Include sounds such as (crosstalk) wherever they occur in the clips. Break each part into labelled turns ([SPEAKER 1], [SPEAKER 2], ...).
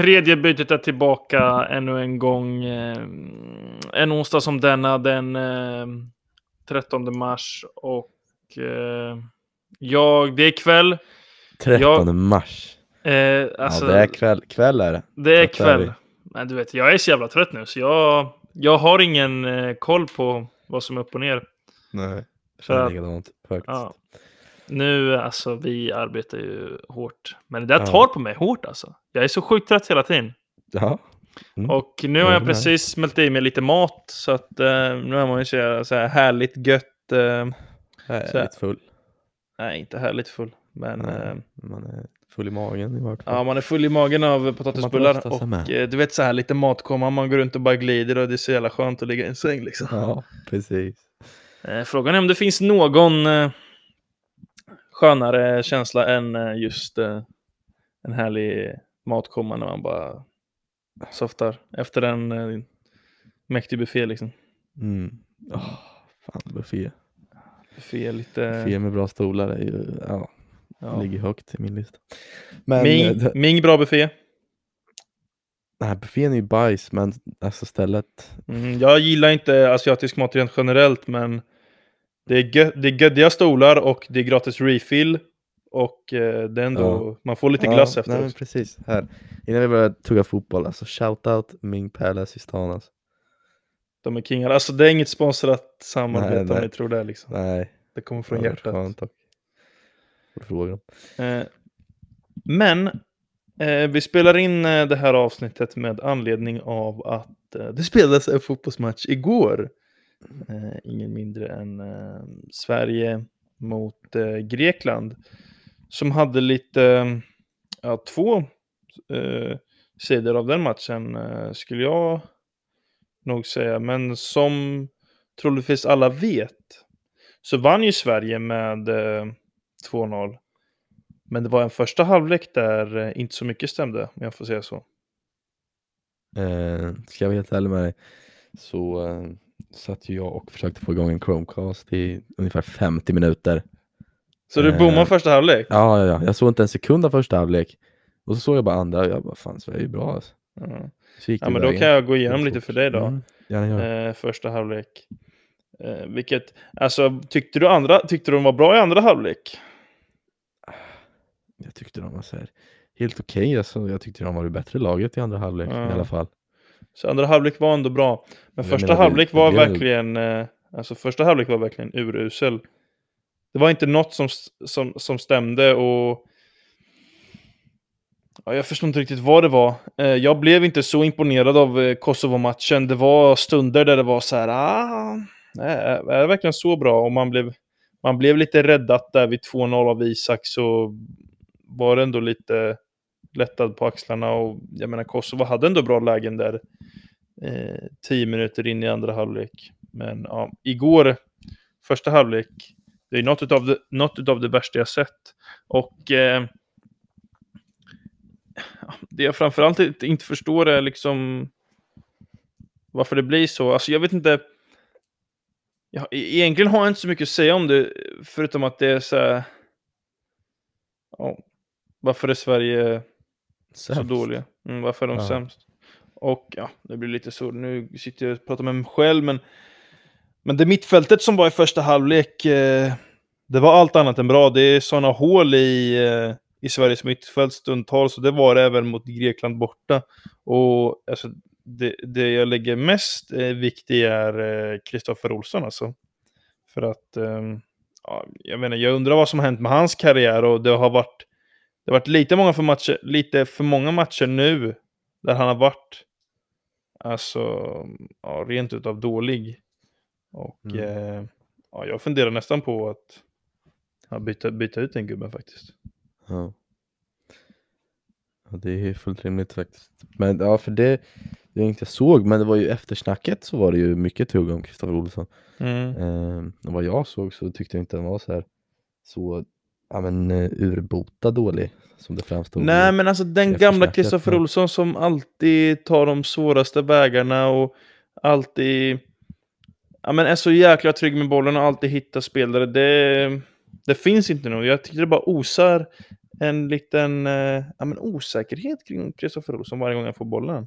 [SPEAKER 1] Tredje bytet är tillbaka ännu en gång. Eh, en onsdag som denna, den eh, 13 mars. Och eh, jag, det är kväll.
[SPEAKER 2] 13
[SPEAKER 1] Jag-
[SPEAKER 2] mars.
[SPEAKER 1] Eh, alltså,
[SPEAKER 2] ja, det är kväll, kväll är det.
[SPEAKER 1] det är kväll. Men du vet, jag är så jävla trött nu, så jag, jag har ingen eh, koll på vad som är upp och ner.
[SPEAKER 2] Nej, jag känner likadant faktiskt.
[SPEAKER 1] Ja. Nu, alltså, vi arbetar ju hårt. Men det där
[SPEAKER 2] Ja.
[SPEAKER 1] tar på mig hårt alltså. Jag är så sjukt trött hela tiden.
[SPEAKER 2] Ja. Mm.
[SPEAKER 1] Och nu har
[SPEAKER 2] Jag
[SPEAKER 1] precis smält i mig lite mat. Så att eh, nu är man ju så, så här härligt gött. Eh, Så här.
[SPEAKER 2] full.
[SPEAKER 1] nej, inte härligt full. Men
[SPEAKER 2] Nej,
[SPEAKER 1] eh,
[SPEAKER 2] Man är full i magen i vart fall.
[SPEAKER 1] ja, man är full i magen av potatisbullar. Och
[SPEAKER 2] med.
[SPEAKER 1] eh, du vet så här lite matkomma. Man går runt och bara glider och det är så jävla skönt att ligga i en säng liksom.
[SPEAKER 2] Ja, precis.
[SPEAKER 1] Eh, frågan är om det finns någon eh, skönare känsla än eh, just eh, en härlig matkomma när man bara softar efter en eh, mäktig buffé liksom.
[SPEAKER 2] Mm. Oh, fan, buffé.
[SPEAKER 1] Buffé lite...
[SPEAKER 2] Buffé med bra stolar är ju, ja,
[SPEAKER 1] Ja.
[SPEAKER 2] ligger högt i min lista. Men
[SPEAKER 1] Ming,
[SPEAKER 2] det,
[SPEAKER 1] Ming bra buffé.
[SPEAKER 2] här buffén är ju bajs, men alltså stället.
[SPEAKER 1] Mm, jag gillar inte asiatisk mat rent generellt, men det är, gö- det är göddiga stolar och det är gratis refill. Och eh, det är ändå, man får lite glass
[SPEAKER 2] ja,
[SPEAKER 1] efter
[SPEAKER 2] Nej, precis. Här. Innan vi börjar tugga fotboll, alltså shoutout Ming Palace i stan alltså.
[SPEAKER 1] De är kingar. Alltså det är inget sponsrat samarbete
[SPEAKER 2] Nej,
[SPEAKER 1] om
[SPEAKER 2] nej.
[SPEAKER 1] ni tror det liksom.
[SPEAKER 2] Nej,
[SPEAKER 1] Det kommer från
[SPEAKER 2] varit
[SPEAKER 1] hjärtat.
[SPEAKER 2] Skönt.
[SPEAKER 1] Eh, men eh, vi spelar in eh, det här avsnittet med anledning av att eh, det spelades en fotbollsmatch igår. Eh, ingen mindre än eh, Sverige mot eh, Grekland. Som hade lite, eh, ja, två eh, sidor av den matchen eh, skulle jag nog säga. Men som troligtvis alla vet så vann ju Sverige med eh, 2-0. Men det var en första halvlek där eh, inte så mycket stämde, om jag får säga så.
[SPEAKER 2] Eh, ska jag vara helt ärlig med dig så eh, satt ju jag och försökte få igång en Chromecast i ungefär 50 minuter.
[SPEAKER 1] Så du
[SPEAKER 2] Eh,
[SPEAKER 1] bommade första halvlek?
[SPEAKER 2] Ja, ja, ja. Jag såg inte en sekund av första halvlek. Och så såg jag bara andra och jag bara, fan Sverige är ju bra alltså.
[SPEAKER 1] Ja.
[SPEAKER 2] Så gick
[SPEAKER 1] Ja, men då
[SPEAKER 2] vägen.
[SPEAKER 1] kan jag gå igenom lite för dig då.
[SPEAKER 2] Mm, det.
[SPEAKER 1] Eh, första halvlek. Eh, vilket, alltså tyckte du andra, tyckte du de var bra i andra halvlek?
[SPEAKER 2] Jag tyckte de var så här, helt okej. Alltså, jag tyckte de var det bättre laget i andra halvlek
[SPEAKER 1] Ja.
[SPEAKER 2] i alla fall.
[SPEAKER 1] Så andra halvlek var ändå bra. Men
[SPEAKER 2] Jag
[SPEAKER 1] första halvlek var verkligen, eh, alltså första halvlek var verkligen urusel. Det var inte något som, som, som stämde och ja, jag förstår inte riktigt vad det var. Eh, jag blev inte så imponerad av eh, Kosovo-matchen. Det var stunder där det var så här, ah, är, är det verkligen så bra? Och man blev, man blev lite räddat där vid 2-0 av Isak så var det ändå lite lättad på axlarna och jag menar Kosovo hade ändå bra lägen där eh, tio minuter in i andra halvlek. Men ja, igår, första halvlek, det är något av det, något utav det värsta jag sett. Och eh, det jag framförallt inte- förstår är liksom varför det blir så. Alltså jag vet inte. Ja, e-, egentligen har jag inte så mycket att säga om det, förutom att det är så här. Ja, varför är Sverige så
[SPEAKER 2] Sämst.
[SPEAKER 1] dåliga. Mm, varför är de
[SPEAKER 2] Ja.
[SPEAKER 1] sämst? Och ja, det blir lite så. Nu sitter jag och pratar med mig själv, men, men det mittfältet som var i första halvlek, eh, det var allt annat än bra. Det är sådana hål i, eh, i Sveriges mittfält stundtals, och det var det även mot Grekland borta. Och alltså, det, det jag lägger mest eh, vikt i är Kristoffer Olsson alltså. För att, eh, ja, jag menar, jag undrar vad som har hänt med hans karriär och det har varit det har varit lite, många för, matcher, lite för många matcher nu där han har varit alltså, ja, rent utav dålig. Och
[SPEAKER 2] Mm.
[SPEAKER 1] eh, ja, jag funderar nästan på att ja, byta, byta ut den gubben faktiskt.
[SPEAKER 2] Ja. ja, det är fullt rimligt faktiskt. Men ja, för det jag inte såg, men det var ju eftersnacket så var det ju mycket tugg om Kristoffer Olsson.
[SPEAKER 1] Mm.
[SPEAKER 2] Eh, och vad jag såg så tyckte jag inte den var så här så ja, men, uh, urbota dålig som det framstod.
[SPEAKER 1] Nej, men alltså den gamla Kristoffer Olsson som alltid tar de svåraste vägarna och alltid ja, men är så jäkla trygg med bollen och alltid hittar spelare. Det, det finns inte nu. Jag tycker det bara osar en liten eh, ja, men osäkerhet kring Kristoffer Olsson varje gång han får bollen.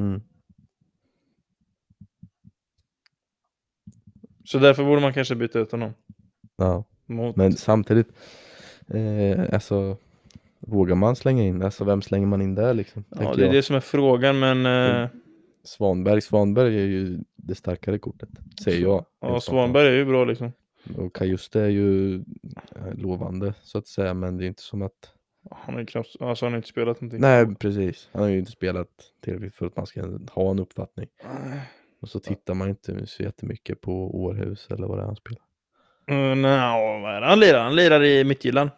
[SPEAKER 2] Mm.
[SPEAKER 1] Så därför borde man kanske byta ut honom.
[SPEAKER 2] Ja.
[SPEAKER 1] Mot...
[SPEAKER 2] Men samtidigt, eh, alltså vågar man slänga in, alltså vem slänger man in där liksom?
[SPEAKER 1] ja, det är
[SPEAKER 2] jag.
[SPEAKER 1] det som är frågan, men eh,
[SPEAKER 2] Svanberg, Svanberg är ju det starkare kortet, säger jag.
[SPEAKER 1] ja, Svanberg är ju bra liksom.
[SPEAKER 2] Och Kajuste är ju eh, lovande så att säga, men det är inte som att
[SPEAKER 1] Han har ju knappt, alltså han har inte spelat någonting.
[SPEAKER 2] Nej, precis. Han har ju inte spelat tillräckligt för att man ska ha en uppfattning. Och så tittar man inte så jättemycket på Århus eller vad det är han spelar.
[SPEAKER 1] Mm, Nja, vad är det han lirar? Han lirar i Midtjylland.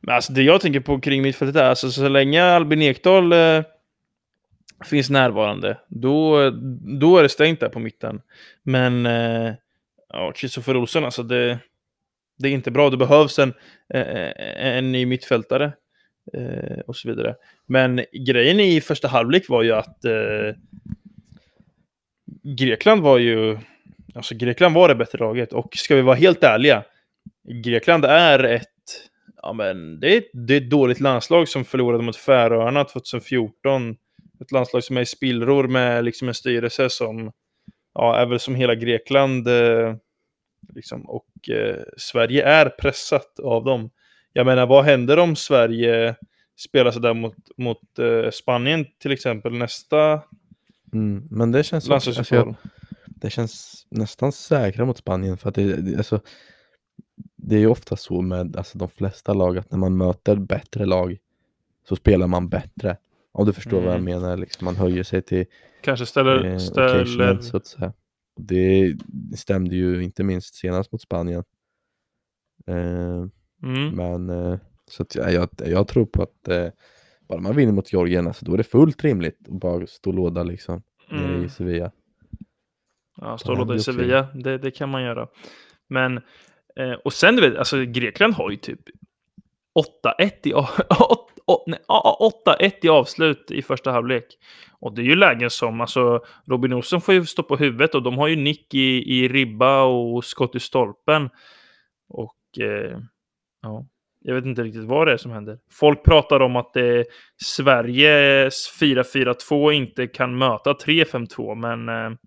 [SPEAKER 1] Men alltså det jag tänker på kring mittfältet är alltså så länge Albin Ekdal eh, finns närvarande, då, då är det stängt där på mitten. Men eh, ja, Kristoffer Olsson, alltså det, det är inte bra. Det behövs en, eh, eh, en ny mittfältare eh, och så vidare. Men grejen i första halvlek var ju att eh, Grekland var ju Alltså Grekland var det bättre laget och ska vi vara helt ärliga. Grekland är ett, ja men det är, det är ett dåligt landslag som förlorade mot Färöarna 2014. Ett landslag som är i spillror med liksom en styrelse som, ja är väl som hela Grekland. Eh, liksom, och eh, Sverige är pressat av dem. Jag menar vad händer om Sverige spelar sådär mot, mot eh, Spanien till exempel nästa
[SPEAKER 2] Mm, men det känns, alltså,
[SPEAKER 1] landslagsuppehåll?
[SPEAKER 2] jag, det känns nästan säkrare mot Spanien för att det, det, alltså, det är ju ofta så med alltså, de flesta lag att när man möter bättre lag så spelar man bättre. Om du förstår vad jag
[SPEAKER 1] Mm.
[SPEAKER 2] menar, liksom, man höjer sig till
[SPEAKER 1] Kanske ställer,
[SPEAKER 2] eh,
[SPEAKER 1] ställer
[SPEAKER 2] så att säga. Det stämde ju inte minst senast mot Spanien. Eh,
[SPEAKER 1] mm.
[SPEAKER 2] men eh, så att jag, jag, tror på att eh, bara man vinner mot Georgien, alltså, då är det fullt rimligt att bara stå låda liksom nere
[SPEAKER 1] Mm.
[SPEAKER 2] i Sevilla.
[SPEAKER 1] Ja, stå och i. Sevilla, det, det kan man göra. Men, eh, och sen du vet, alltså Grekland har ju typ 8-1 i, a- (laughs) åt- åt- nej, ja, 8-1 i avslut i första halvlek. Och det är ju lägen som, alltså Robin Olsson får ju stå på huvudet och de har ju nick i, i ribba och skott i stolpen. Och eh, ja, jag vet inte riktigt vad det är som händer. Folk pratar om att eh, Sveriges 4-4-2 inte kan möta 3-5-2, men eh,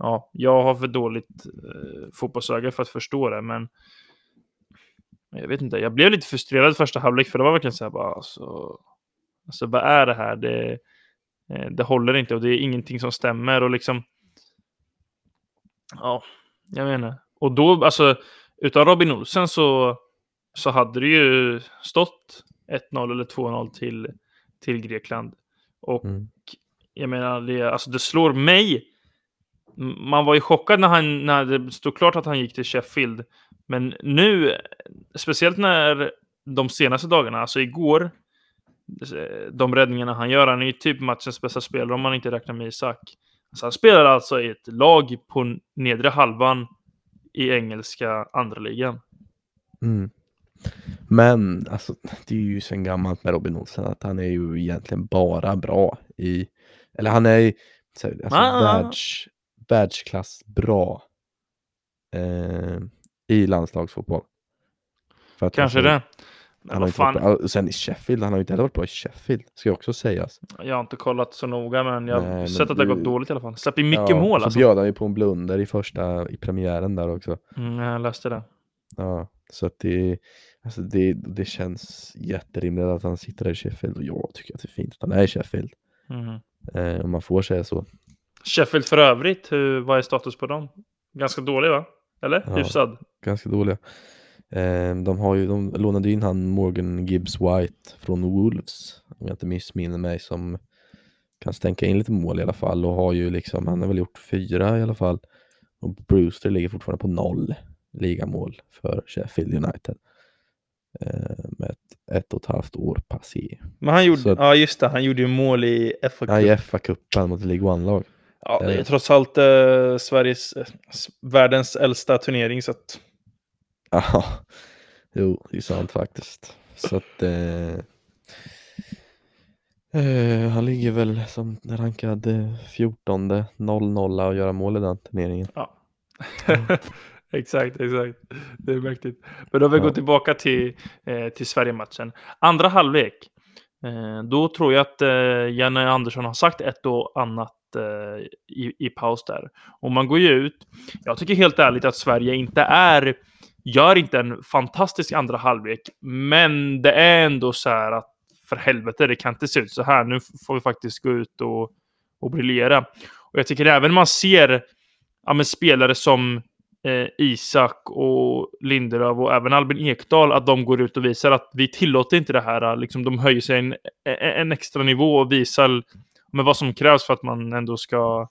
[SPEAKER 1] ja, jag har för dåligt eh, fotbollsöga för att förstå det, men jag vet inte. Jag blev lite frustrerad första halvlek, för det var verkligen så här bara, alltså, alltså vad är det här? Det, eh, det håller inte och det är ingenting som stämmer och liksom. Ja, jag menar. Och då, alltså, utan Robin Olsen så, så hade det ju stått 1-0 eller 2-0 till, till Grekland. Och
[SPEAKER 2] Mm.
[SPEAKER 1] jag menar, det, alltså det slår mig. Man var ju chockad när, han, när det stod klart att han gick till Sheffield. Men nu, speciellt när de senaste dagarna, alltså igår, de räddningarna han gör, han är ju typ matchens bästa spelare om man inte räknar med Isak. Så han spelar alltså i ett lag på nedre halvan i engelska andra ligan.
[SPEAKER 2] Mm. Men alltså, det är ju sen gammalt med Robin Olsen att han är ju egentligen bara bra i, eller han är ju alltså,
[SPEAKER 1] Ah.
[SPEAKER 2] världs, världsklass bra eh, i landslagsfotboll. För att,
[SPEAKER 1] Kanske
[SPEAKER 2] alltså,
[SPEAKER 1] det.
[SPEAKER 2] Han har varit
[SPEAKER 1] fan.
[SPEAKER 2] Och sen i Sheffield, han har ju inte heller varit bra i Sheffield, ska också sägas.
[SPEAKER 1] jag har inte kollat så noga, men jag har
[SPEAKER 2] men
[SPEAKER 1] sett att det har gått dåligt i alla fall. Släppt in mycket
[SPEAKER 2] ja,
[SPEAKER 1] mål
[SPEAKER 2] Så
[SPEAKER 1] alltså.
[SPEAKER 2] bjöd han ju på en blunder i första, i premiären där också.
[SPEAKER 1] Mm, jag läste det.
[SPEAKER 2] Ja, så att det, alltså det, det känns jätterimligt att han sitter där i Sheffield och jag tycker att det är fint att han är i Sheffield.
[SPEAKER 1] Mhm.
[SPEAKER 2] Eh, om man får säga så.
[SPEAKER 1] Sheffield för övrigt, hur, vad är status på dem? Ganska dålig va? Eller?
[SPEAKER 2] Ja.
[SPEAKER 1] Hyfsad?
[SPEAKER 2] Ganska dåliga. Eh, de, har ju, de lånade in han Morgan Gibbs White från Wolves, om jag inte missminner mig, som kan stänka in lite mål i alla fall och har ju liksom, han har väl gjort fyra i alla fall. Och Brewster ligger fortfarande på noll ligamål för Sheffield United. Eh, med ett, ett och ett halvt år passé.
[SPEAKER 1] Men han gjorde,
[SPEAKER 2] att-
[SPEAKER 1] ja just det, han gjorde ju mål i FA
[SPEAKER 2] Ja, i FA-cupen mot League One-lag.
[SPEAKER 1] Ja, det är trots allt eh, Sveriges, eh, världens äldsta turnering, så att
[SPEAKER 2] Ja, jo, det är sant faktiskt. Så att eh, eh, han ligger väl som rankad eh, 14 0-0 och göra mål i den turneringen.
[SPEAKER 1] ja. (laughs) exakt, exakt. Det är mäktigt. Men då vi
[SPEAKER 2] Ja.
[SPEAKER 1] går tillbaka till, eh, till Sverige-matchen. Andra halvlek. Eh, då tror jag att eh, Janne Andersson har sagt ett och annat Eh, i, i paus där. Och man går ju ut. Jag tycker helt ärligt att Sverige inte är gör inte en fantastisk andra halvlek, men det är ändå så här att för helvete, det kan inte se ut så här. Nu får vi faktiskt gå ut och, och briljera. Och jag tycker även man ser ja, spelare som eh, Isak och Lindelöf och även Albin Ekdal att de går ut och visar att vi tillåter inte det här. Liksom, de höjer sig en, en extra nivå och visar med vad som krävs för att man ändå ska,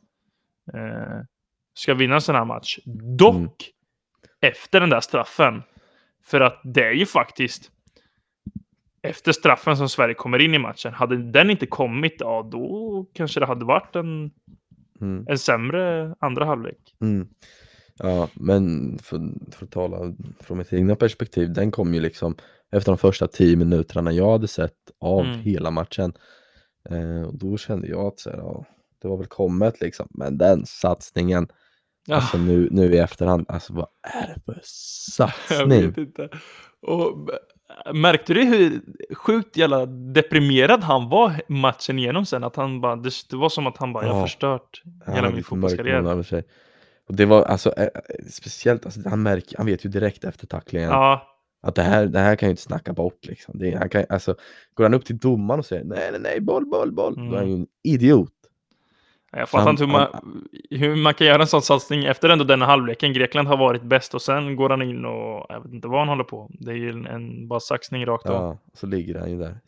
[SPEAKER 1] eh, ska vinna en sån här match. Dock
[SPEAKER 2] Mm.
[SPEAKER 1] efter den där straffen. För att det är ju faktiskt efter straffen som Sverige kommer in i matchen. Hade den inte kommit, ja då kanske det hade varit en,
[SPEAKER 2] Mm.
[SPEAKER 1] en sämre andra halvlek.
[SPEAKER 2] Mm. Ja, men för, för att tala från mitt egna perspektiv, den kom ju liksom efter de första tio minuterna jag hade sett av
[SPEAKER 1] Mm.
[SPEAKER 2] hela matchen. Eh, och då kände jag att så här, ja, det var väl kommet liksom, men den satsningen,
[SPEAKER 1] Ja,
[SPEAKER 2] alltså nu, nu i efterhand, alltså vad är det för (laughs)
[SPEAKER 1] jag
[SPEAKER 2] satsning?
[SPEAKER 1] vet inte. Och äh, märkte du hur sjukt jävla deprimerad han var matchen igenom sen? Att han bara, det, var som att han bara, jag har
[SPEAKER 2] Ja.
[SPEAKER 1] förstört hela
[SPEAKER 2] hade
[SPEAKER 1] min fotbollskarriär.
[SPEAKER 2] Och det var alltså eh, eh, speciellt, alltså, han, märker, han vet ju direkt efter tacklingen
[SPEAKER 1] Ja,
[SPEAKER 2] att det här, det här kan jag inte snacka bort liksom. Det, han kan, alltså, går han upp till domaren och säger nej, nej, nej, boll, boll, boll, då är han ju en idiot.
[SPEAKER 1] Jag fattar inte hur man, hur man kan göra en sån satsning efter ändå denna halvleken. Grekland har varit bäst och sen går han in och jag vet inte vad han håller på. Det är ju en, en bara saxning rakt av.
[SPEAKER 2] Ja, så ligger han ju där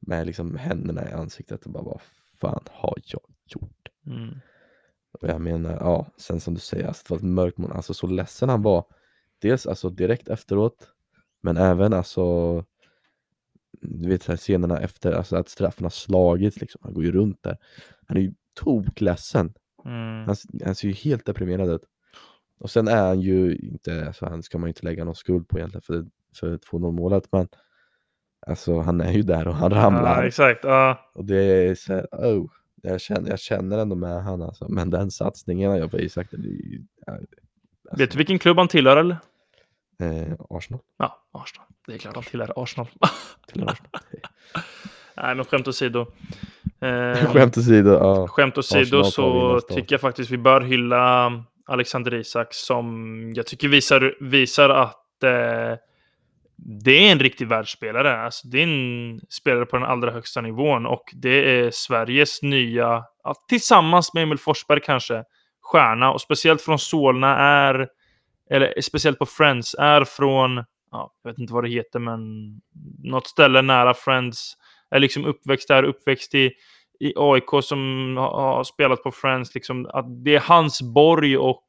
[SPEAKER 2] med liksom händerna i ansiktet och bara vad fan har jag gjort?
[SPEAKER 1] Mm.
[SPEAKER 2] Och jag menar, ja, sen som du säger, alltså, det var ett mörkt moln, alltså så ledsen han var. Dels alltså direkt efteråt, men även alltså du vet så här scenerna efter, alltså att har slagits liksom, han går ju runt där. Han är ju tokledsen.
[SPEAKER 1] Mm.
[SPEAKER 2] Han, han ser ju helt deprimerad ut. Och sen är han ju inte, alltså han ska man ju inte lägga någon skuld på egentligen för, för 2-0 målet, men alltså han är ju där och han ramlar.
[SPEAKER 1] Ja, exakt. Ja.
[SPEAKER 2] Och det är så här, oh, jag känner, jag känner ändå med han alltså. Men den satsningen han gör på Isak, det är ju... Alltså,
[SPEAKER 1] Vet du vilken klubb han tillhör eller?
[SPEAKER 2] Eh, Arsenal.
[SPEAKER 1] Ja, Arsenal. Det är klart han tillhör Arsenal. (laughs)
[SPEAKER 2] Till Arsenal. (laughs)
[SPEAKER 1] Nej, men skämt åsido. Eh,
[SPEAKER 2] Skämt åsido, ja.
[SPEAKER 1] Skämt åsido så tycker jag faktiskt vi bör hylla Alexander Isak som jag tycker visar, visar att eh, det är en riktig världsspelare. Alltså, det är en spelare på den allra högsta nivån och det är Sveriges nya, ja, tillsammans med Emil Forsberg kanske, stjärna och speciellt från Solna är, eller speciellt på Friends, är från, ja, jag vet inte vad det heter, men något ställe nära Friends, är liksom uppväxt där, uppväxt i i AIK som har, har spelat på Friends, liksom, att det är hans borg och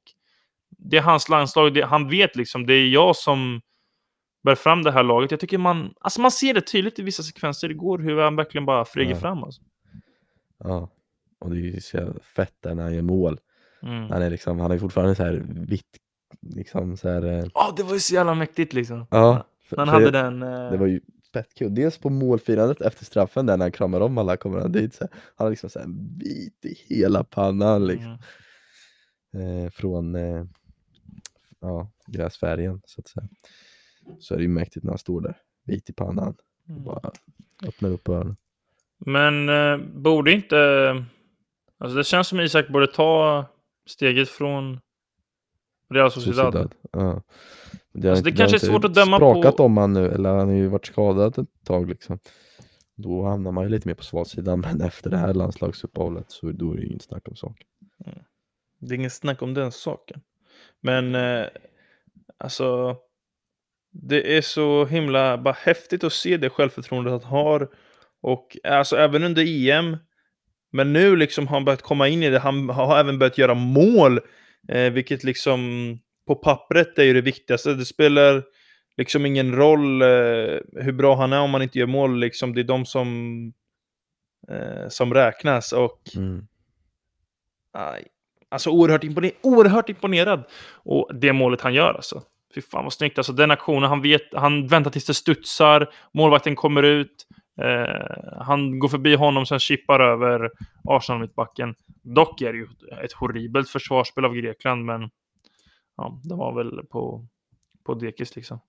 [SPEAKER 1] det är hans landslag. Det, han vet liksom, det är jag som bär fram det här laget. Jag tycker man, alltså man ser det tydligt i vissa sekvenser igår hur han verkligen bara flyger
[SPEAKER 2] Ja.
[SPEAKER 1] fram. Alltså.
[SPEAKER 2] ja. Och det är ju så fett där när han gör mål.
[SPEAKER 1] Mm.
[SPEAKER 2] Han är liksom, han är fortfarande så här vitt, liksom så här... eh,
[SPEAKER 1] Ja, det var ju så jävla mäktigt liksom.
[SPEAKER 2] Ja. för-
[SPEAKER 1] Han hade
[SPEAKER 2] det,
[SPEAKER 1] den... eh,
[SPEAKER 2] det var ju fett kul. Dels på målfirandet efter straffen där när han kramar om alla kommer han dit. Så här, han har liksom så här vit i hela pannan liksom.
[SPEAKER 1] mm.
[SPEAKER 2] eh, från eh, ja, gräsfärgen så att säga. Så är det ju mäktigt när han står där, vit i pannan,
[SPEAKER 1] Mm.
[SPEAKER 2] bara öppnar upp öronen.
[SPEAKER 1] Men eh, borde inte... Alltså det känns som Isak borde ta steget från Real Sociedad.
[SPEAKER 2] Sociedad. Ja. Det,
[SPEAKER 1] Alltså, det kanske är svårt att döma på-
[SPEAKER 2] sprakat om han nu, eller han har ju varit skadad ett tag liksom. Då hamnar man ju lite mer på svalsidan, men efter det här landslagsuppehållet så då är det ju inget snack om saken.
[SPEAKER 1] Det är ingen snack om den saken. Men eh, alltså, det är så himla bara häftigt att se det självförtroendet han har. Och alltså även under EM. Men nu liksom har han börjat komma in i det. Han har även börjat göra mål. Eh, vilket liksom på pappret är ju det viktigaste. Det spelar liksom ingen roll eh, hur bra han är om man inte gör mål. Liksom, det är de som, eh, som räknas. Och
[SPEAKER 2] Mm.
[SPEAKER 1] Aj. Alltså oerhört, impone oerhört imponerad. Och det målet han gör alltså. Fy fan vad snyggt. Alltså den aktionen, han, vet, han väntar tills det studsar. Målvakten kommer ut. Eh, han går förbi honom, sen chippar över Arsenal mittbacken. Dock är det ju ett horribelt försvarsspel av Grekland, men ja, de var väl på, på dekis liksom.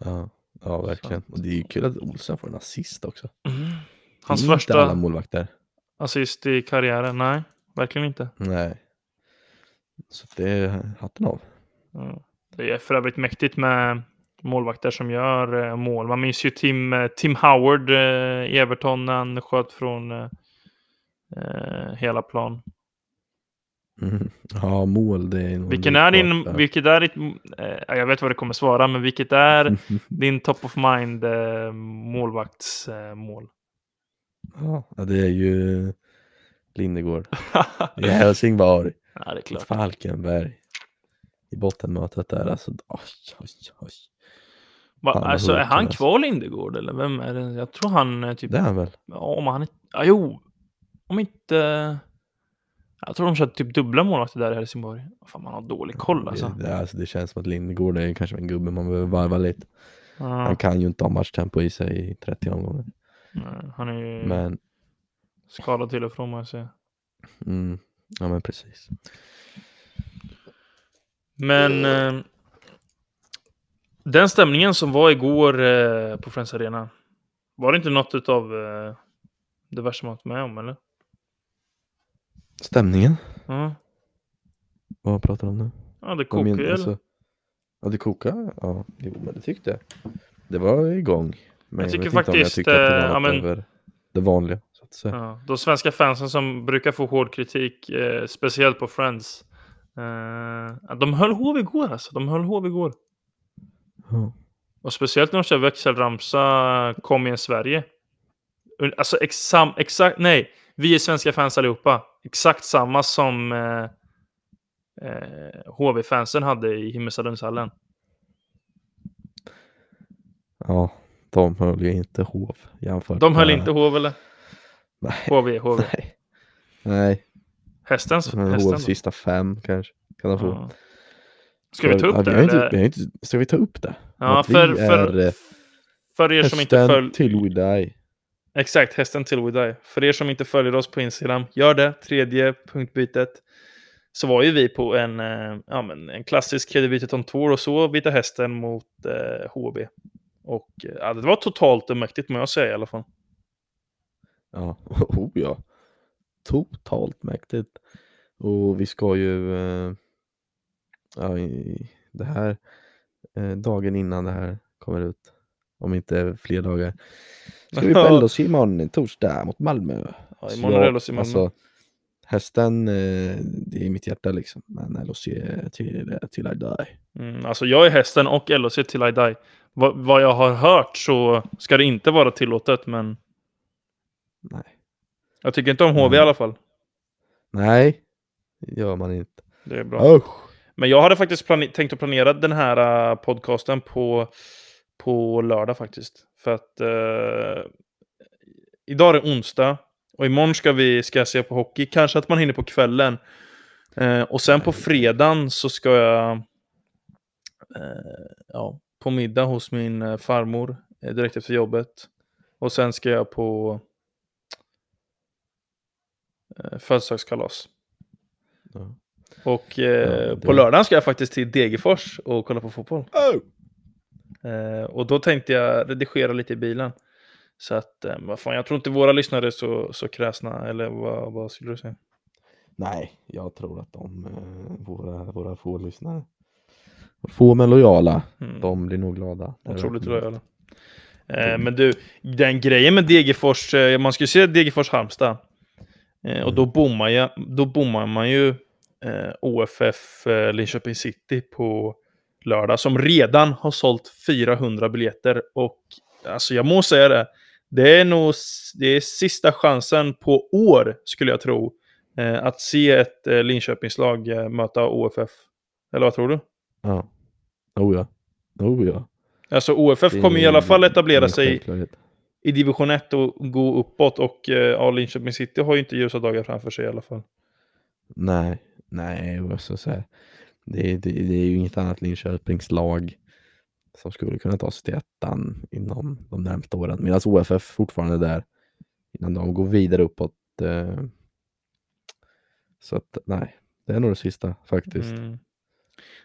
[SPEAKER 2] Ja, ja verkligen. Och det är ju kul att Olsen får en assist också.
[SPEAKER 1] Hans
[SPEAKER 2] det är inte alla
[SPEAKER 1] första
[SPEAKER 2] målvakter.
[SPEAKER 1] assist i karriären, nej, verkligen inte.
[SPEAKER 2] Nej. Så det är hatten av.
[SPEAKER 1] Ja. Det är för övrigt mäktigt med målvakter som gör eh, mål. Man minns ju Tim, eh, Tim Howard eh, i Everton när han sköt från eh, eh, hela plan.
[SPEAKER 2] Mm. Ja, mål det är
[SPEAKER 1] Vilken är din,
[SPEAKER 2] där.
[SPEAKER 1] vilket är ditt, eh, jag vet vad det kommer svara, men vilket är (laughs) din top of mind eh, målvaktsmål?
[SPEAKER 2] Ja, det är ju Lindegård (laughs) i Helsingborg.
[SPEAKER 1] ja, det är klart.
[SPEAKER 2] Falkenberg. I bottenmötet där alltså. Oj, oj, oj.
[SPEAKER 1] Va,
[SPEAKER 2] vad
[SPEAKER 1] alltså, är han kvar Lindegård eller vem är det? Jag tror han är typ,
[SPEAKER 2] Det är han väl?
[SPEAKER 1] om han är, ja, jo, om inte, jag tror de kör typ dubbla målvakter där i Helsingborg. Fan, man har dålig koll alltså.
[SPEAKER 2] Det, det, alltså. Det känns som att Lindegård är kanske en gubbe man behöver varva lite.
[SPEAKER 1] Ja,
[SPEAKER 2] Han kan ju inte ha matchtempo i sig i 30 omgångar.
[SPEAKER 1] nej, han är ju
[SPEAKER 2] Men,
[SPEAKER 1] skadad till och från må jag säga.
[SPEAKER 2] mm, ja men precis.
[SPEAKER 1] Men eh, den stämningen som var igår eh, på Friends Arena, var det inte något av eh, det värsta man varit med om eller?
[SPEAKER 2] Stämningen?
[SPEAKER 1] Ja,
[SPEAKER 2] Vad pratar du om nu?
[SPEAKER 1] ja det kokar
[SPEAKER 2] men- alltså, Ja, det kokar? Ja, jo men det tyckte jag. Det var igång. Men
[SPEAKER 1] Jag tycker
[SPEAKER 2] om
[SPEAKER 1] faktiskt,
[SPEAKER 2] jag tyckte att det
[SPEAKER 1] eh,
[SPEAKER 2] var
[SPEAKER 1] men-
[SPEAKER 2] över det vanliga. Så att säga.
[SPEAKER 1] Ja, de svenska fansen som brukar få hård kritik, eh, speciellt på Friends. Eh, de höll hov igår alltså. De höll hov igår. Och speciellt när de kör växelramsa Kom igen Sverige. Alltså exam, exakt, nej. Vi är svenska fans allihopa. Exakt samma som eh, eh, HV-fansen hade i Himmelstalundshallen.
[SPEAKER 2] ja, de höll ju inte hov jämfört
[SPEAKER 1] De höll
[SPEAKER 2] med-
[SPEAKER 1] inte hov eller?
[SPEAKER 2] Nej.
[SPEAKER 1] HV, HV.
[SPEAKER 2] Nej. Nej,
[SPEAKER 1] Hästens, hästen då?
[SPEAKER 2] sista fem kanske. Kan de få.
[SPEAKER 1] Ja. Ska vi ta upp det?
[SPEAKER 2] inte,
[SPEAKER 1] eller?
[SPEAKER 2] inte, ska vi ta upp det?
[SPEAKER 1] Ja, för, för,
[SPEAKER 2] eh,
[SPEAKER 1] för er som inte följer...
[SPEAKER 2] till we die.
[SPEAKER 1] Exakt, hästen till we die. För er som inte följer oss på Instagram, gör det. Tredje punktbytet. Så var ju vi på en, eh, ja, men en klassisk kedjebytet om tour och så Vita Hästen mot eh, HB. Och eh, ja, det var totalt mäktigt må jag säga i alla fall.
[SPEAKER 2] Ja, (laughs) oh ja. Totalt mäktigt. Och vi ska ju, eh, ja, i, det här, eh, dagen innan det här kommer ut, om inte fler dagar, ska vi på. (laughs) LHC imorgon, torsdag mot Malmö.
[SPEAKER 1] Ja,
[SPEAKER 2] Så
[SPEAKER 1] imorgon är LHC i Malmö.
[SPEAKER 2] Alltså, hästen, eh, det är i mitt hjärta liksom, men LHC till, till I die.
[SPEAKER 1] Mm, alltså jag är hästen och LHC till I die. Va, vad jag har hört så ska det inte vara tillåtet, men
[SPEAKER 2] Nej.
[SPEAKER 1] jag tycker inte om HV i
[SPEAKER 2] Mm.
[SPEAKER 1] alla fall.
[SPEAKER 2] Nej, det gör man inte.
[SPEAKER 1] Det är bra.
[SPEAKER 2] Usch.
[SPEAKER 1] Men jag hade faktiskt tänkt att planera den här uh, podcasten på, på lördag faktiskt. För att uh, idag är det onsdag och imorgon ska vi ska jag se på hockey. Kanske att man hinner på kvällen. Eh, och sen på fredagen så ska jag eh, ja, på middag hos min eh, farmor eh, direkt efter jobbet. Och sen ska jag på eh, födelsedagskalas.
[SPEAKER 2] Ja.
[SPEAKER 1] Och eh,
[SPEAKER 2] Ja,
[SPEAKER 1] på lördagen ska jag faktiskt till Degerfors och kolla på fotboll.
[SPEAKER 2] Oh.
[SPEAKER 1] Eh, och då tänkte jag redigera lite i bilen. Så att, eh, vad fan, jag tror inte våra lyssnare är så, så kräsna, eller vad, vad skulle du säga?
[SPEAKER 2] Nej, jag tror att de, eh, våra, våra få lyssnare, få men lojala,
[SPEAKER 1] Mm.
[SPEAKER 2] de blir nog glada.
[SPEAKER 1] Otroligt lojala. Eh, men du, den grejen med Degerfors, eh, man ska ju se Degerfors-Halmstad. Och då bommar, jag, då bommar man ju eh, OFF eh, Linköping City på lördag, som redan har sålt 400 biljetter. Och alltså jag må säga det, det är nog det är sista chansen på år, skulle jag tro, eh, att se ett eh, Linköpingslag eh, möta OFF. Eller vad tror du?
[SPEAKER 2] Ja. Oh ja. Oh ja.
[SPEAKER 1] Alltså OFF
[SPEAKER 2] Det
[SPEAKER 1] kommer i
[SPEAKER 2] är
[SPEAKER 1] alla fall etablera sig i division 1 och gå uppåt. Och eh, ja, Linköping City har ju inte ljusa dagar framför sig i alla fall.
[SPEAKER 2] Nej, nej, och så så här, det, det, det är ju inget annat Linköpings lag som skulle kunna ta sig till ettan inom de närmaste åren. Medan OFF fortfarande är där innan de går vidare uppåt. Eh, så att nej, det är nog det sista faktiskt.
[SPEAKER 1] Mm.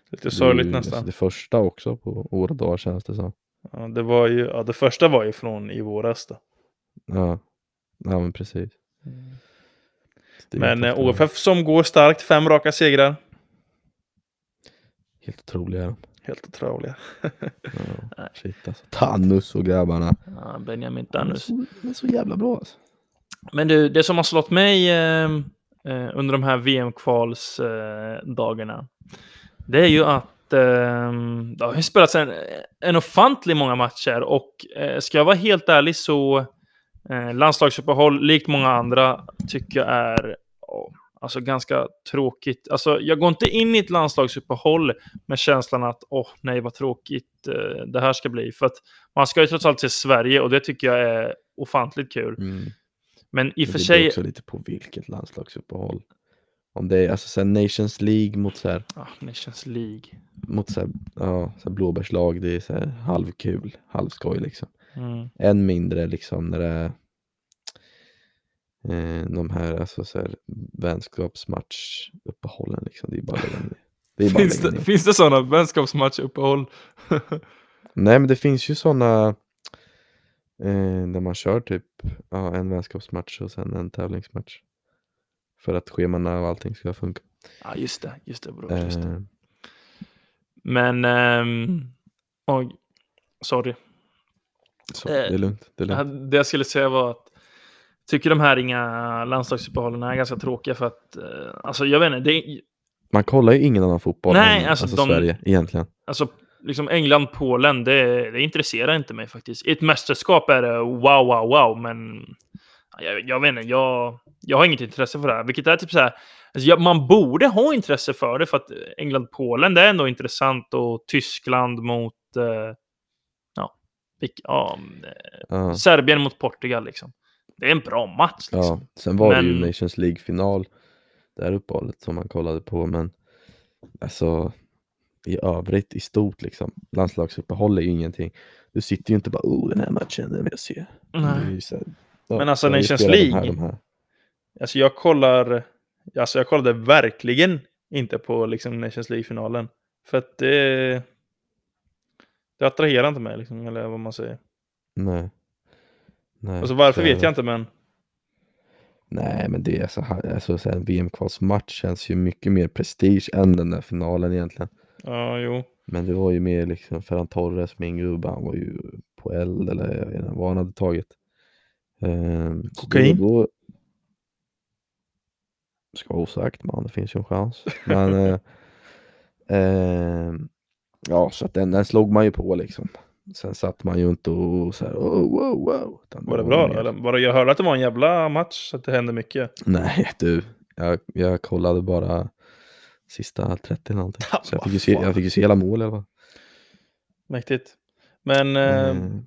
[SPEAKER 1] Lite sorgligt
[SPEAKER 2] ju-
[SPEAKER 1] nästan.
[SPEAKER 2] Alltså, det första också på år och dagar känns det som.
[SPEAKER 1] Ja, det, var ju, ja, det första var ju från i våras då.
[SPEAKER 2] Ja, ja men precis. Är
[SPEAKER 1] Men eh. OFF som går starkt, fem raka segrar.
[SPEAKER 2] Helt otroliga.
[SPEAKER 1] Helt otroliga.
[SPEAKER 2] Ja, (laughs) shit alltså. Tannus och grabbarna.
[SPEAKER 1] Ja, Benjamin
[SPEAKER 2] De är så, de är så jävla bra alltså.
[SPEAKER 1] Men du, det som har slått mig eh, eh, under de här VM-kvalsdagarna, eh, det är ju att eh, det har spelats en, en ofantlig många matcher och eh, ska jag vara helt ärlig så eh, landslagsuppehåll, likt många andra, tycker jag är ja, alltså ganska tråkigt. Alltså, jag går inte in i ett landslagsuppehåll med känslan att åh nej vad tråkigt eh, det här ska bli. För att man ska ju trots allt se Sverige och det tycker jag är ofantligt kul.
[SPEAKER 2] Mm.
[SPEAKER 1] Men i och för
[SPEAKER 2] det
[SPEAKER 1] sig...
[SPEAKER 2] beror också lite på vilket landslagsuppehåll. Om det är alltså så Nations League mot så här,
[SPEAKER 1] Ah, Nations League.
[SPEAKER 2] mot så här, ja, så här blåbärslag, det är så här halvkul, halvskoj liksom.
[SPEAKER 1] Mm.
[SPEAKER 2] Än mindre liksom när det är eh, de här, alltså så här vänskapsmatchuppehållen liksom. Det är bara. Det är bara
[SPEAKER 1] Finns, det, finns det sådana vänskapsmatchuppehåll? (laughs)
[SPEAKER 2] Nej men det finns ju sådana eh, där man kör typ ja, en vänskapsmatch och sen en tävlingsmatch. För att schemana och allting ska funka.
[SPEAKER 1] Ja, just det. Just det, bror.
[SPEAKER 2] Eh,
[SPEAKER 1] Men... ehm, oj. Sorry.
[SPEAKER 2] Så,
[SPEAKER 1] Eh,
[SPEAKER 2] det är lugnt. Det är lugnt.
[SPEAKER 1] Det jag skulle säga var att tycker de här inga landslagsuppehållen är ganska tråkiga för att, eh, alltså jag vet inte, det
[SPEAKER 2] Man kollar ju ingen annan fotboll
[SPEAKER 1] Nej,
[SPEAKER 2] än
[SPEAKER 1] alltså
[SPEAKER 2] alltså,
[SPEAKER 1] de-
[SPEAKER 2] Sverige egentligen.
[SPEAKER 1] alltså liksom England, Polen, det, det intresserar inte mig faktiskt. I ett mästerskap är det wow, wow, wow, men jag, jag vet inte, jag, jag har inget intresse för det här, vilket är typ så här, alltså jag, man borde ha intresse för det för att England, Polen, det är ändå intressant och Tyskland mot, eh, ja, vilk, ja, eh,
[SPEAKER 2] Ja,
[SPEAKER 1] Serbien mot Portugal liksom. Det är en bra match liksom.
[SPEAKER 2] ja. Sen var det ju
[SPEAKER 1] Men-
[SPEAKER 2] Nations League-final där uppehållet som man kollade på men alltså i övrigt i stort liksom. Landslagsuppehåll är ju ingenting. Du sitter ju inte bara oh den här matchen den vill jag se. Det
[SPEAKER 1] Nej.
[SPEAKER 2] här, ja,
[SPEAKER 1] Men alltså Nations
[SPEAKER 2] spelar de
[SPEAKER 1] League-
[SPEAKER 2] Här, de här.
[SPEAKER 1] Alltså jag kollar, alltså jag kollade verkligen inte på liksom Nations League-finalen. För att det, det attraherar inte mig, liksom, eller vad man säger.
[SPEAKER 2] Nej. Nej.
[SPEAKER 1] Alltså varför vet jag inte, men
[SPEAKER 2] Nej men det är så här, alltså så här, en VM-kvalsmatch känns ju mycket mer prestige än den där finalen egentligen.
[SPEAKER 1] ja, jo.
[SPEAKER 2] Men det var ju mer liksom Ferran Torres, min gubbe, han var ju på eld eller jag vet inte vad han hade tagit. Så
[SPEAKER 1] Kokain?
[SPEAKER 2] Då, ska vara osagt man, det finns ju en chans. Men (laughs) eh, ehm, ja, så att den, den slog man ju på liksom. Sen satt man ju inte och så här, oh, wow, wow.
[SPEAKER 1] Var det bra? Eller? Var det, jag hörde att det var en jävla match, så att det hände mycket.
[SPEAKER 2] Nej du, jag, jag kollade bara sista 30 eller någonting.
[SPEAKER 1] Ja, (laughs)
[SPEAKER 2] Så jag fick, ju se, jag fick ju se hela mål i alla fall.
[SPEAKER 1] Mäktigt. Men eh,
[SPEAKER 2] Ehm,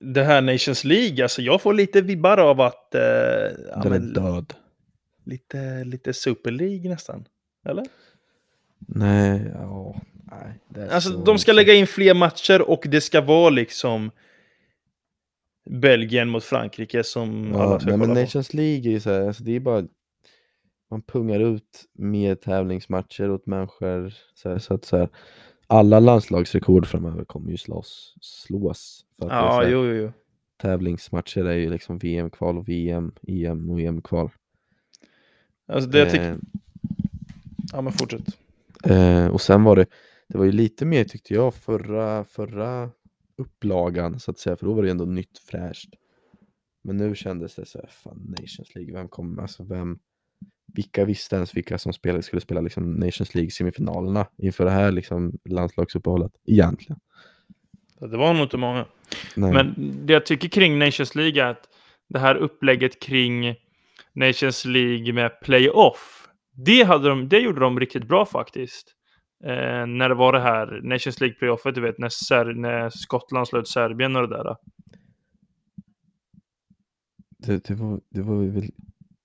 [SPEAKER 1] det här Nations League, alltså jag får lite vibbar av att... Eh, ja,
[SPEAKER 2] den är
[SPEAKER 1] men,
[SPEAKER 2] död.
[SPEAKER 1] lite, lite Super League nästan. Eller?
[SPEAKER 2] Nej, ja, nej.
[SPEAKER 1] Alltså
[SPEAKER 2] så-
[SPEAKER 1] de ska lägga in fler matcher och det ska vara liksom Belgien mot Frankrike som
[SPEAKER 2] Ja,
[SPEAKER 1] alla ska
[SPEAKER 2] nej, men
[SPEAKER 1] kolla på.
[SPEAKER 2] Nations League är ju så här, alltså det är bara man pungar ut mer tävlingsmatcher åt människor så, här, så att så här, alla landslagsrekord framöver kommer ju slås, slås. För att
[SPEAKER 1] Ja,
[SPEAKER 2] här,
[SPEAKER 1] jo, jo, jo.
[SPEAKER 2] Tävlingsmatcher är ju liksom VM-kval och VM, EM och EM-kval.
[SPEAKER 1] Alltså det jag tycker...
[SPEAKER 2] Eh,
[SPEAKER 1] Ja, men fortsätt.
[SPEAKER 2] Eh, och sen var det, det var ju lite mer tyckte jag förra, förra upplagan så att säga, för då var det ju ändå nytt fräscht. Men nu kändes det så här, fan Nations League, vem kommer, alltså vem, vilka visste ens vilka som spelade, skulle spela liksom Nations League semifinalerna inför det här liksom landslagsuppehållet egentligen.
[SPEAKER 1] Det var nog inte många.
[SPEAKER 2] Nej.
[SPEAKER 1] Men det jag tycker kring Nations League är att det här upplägget kring Nations League med playoff, det, hade de, det gjorde de riktigt bra faktiskt. Eh, när det var det här Nations League playoffet, du vet, när, Ser- när Skottland slöt Serbien och det där.
[SPEAKER 2] det, det, var, det var väl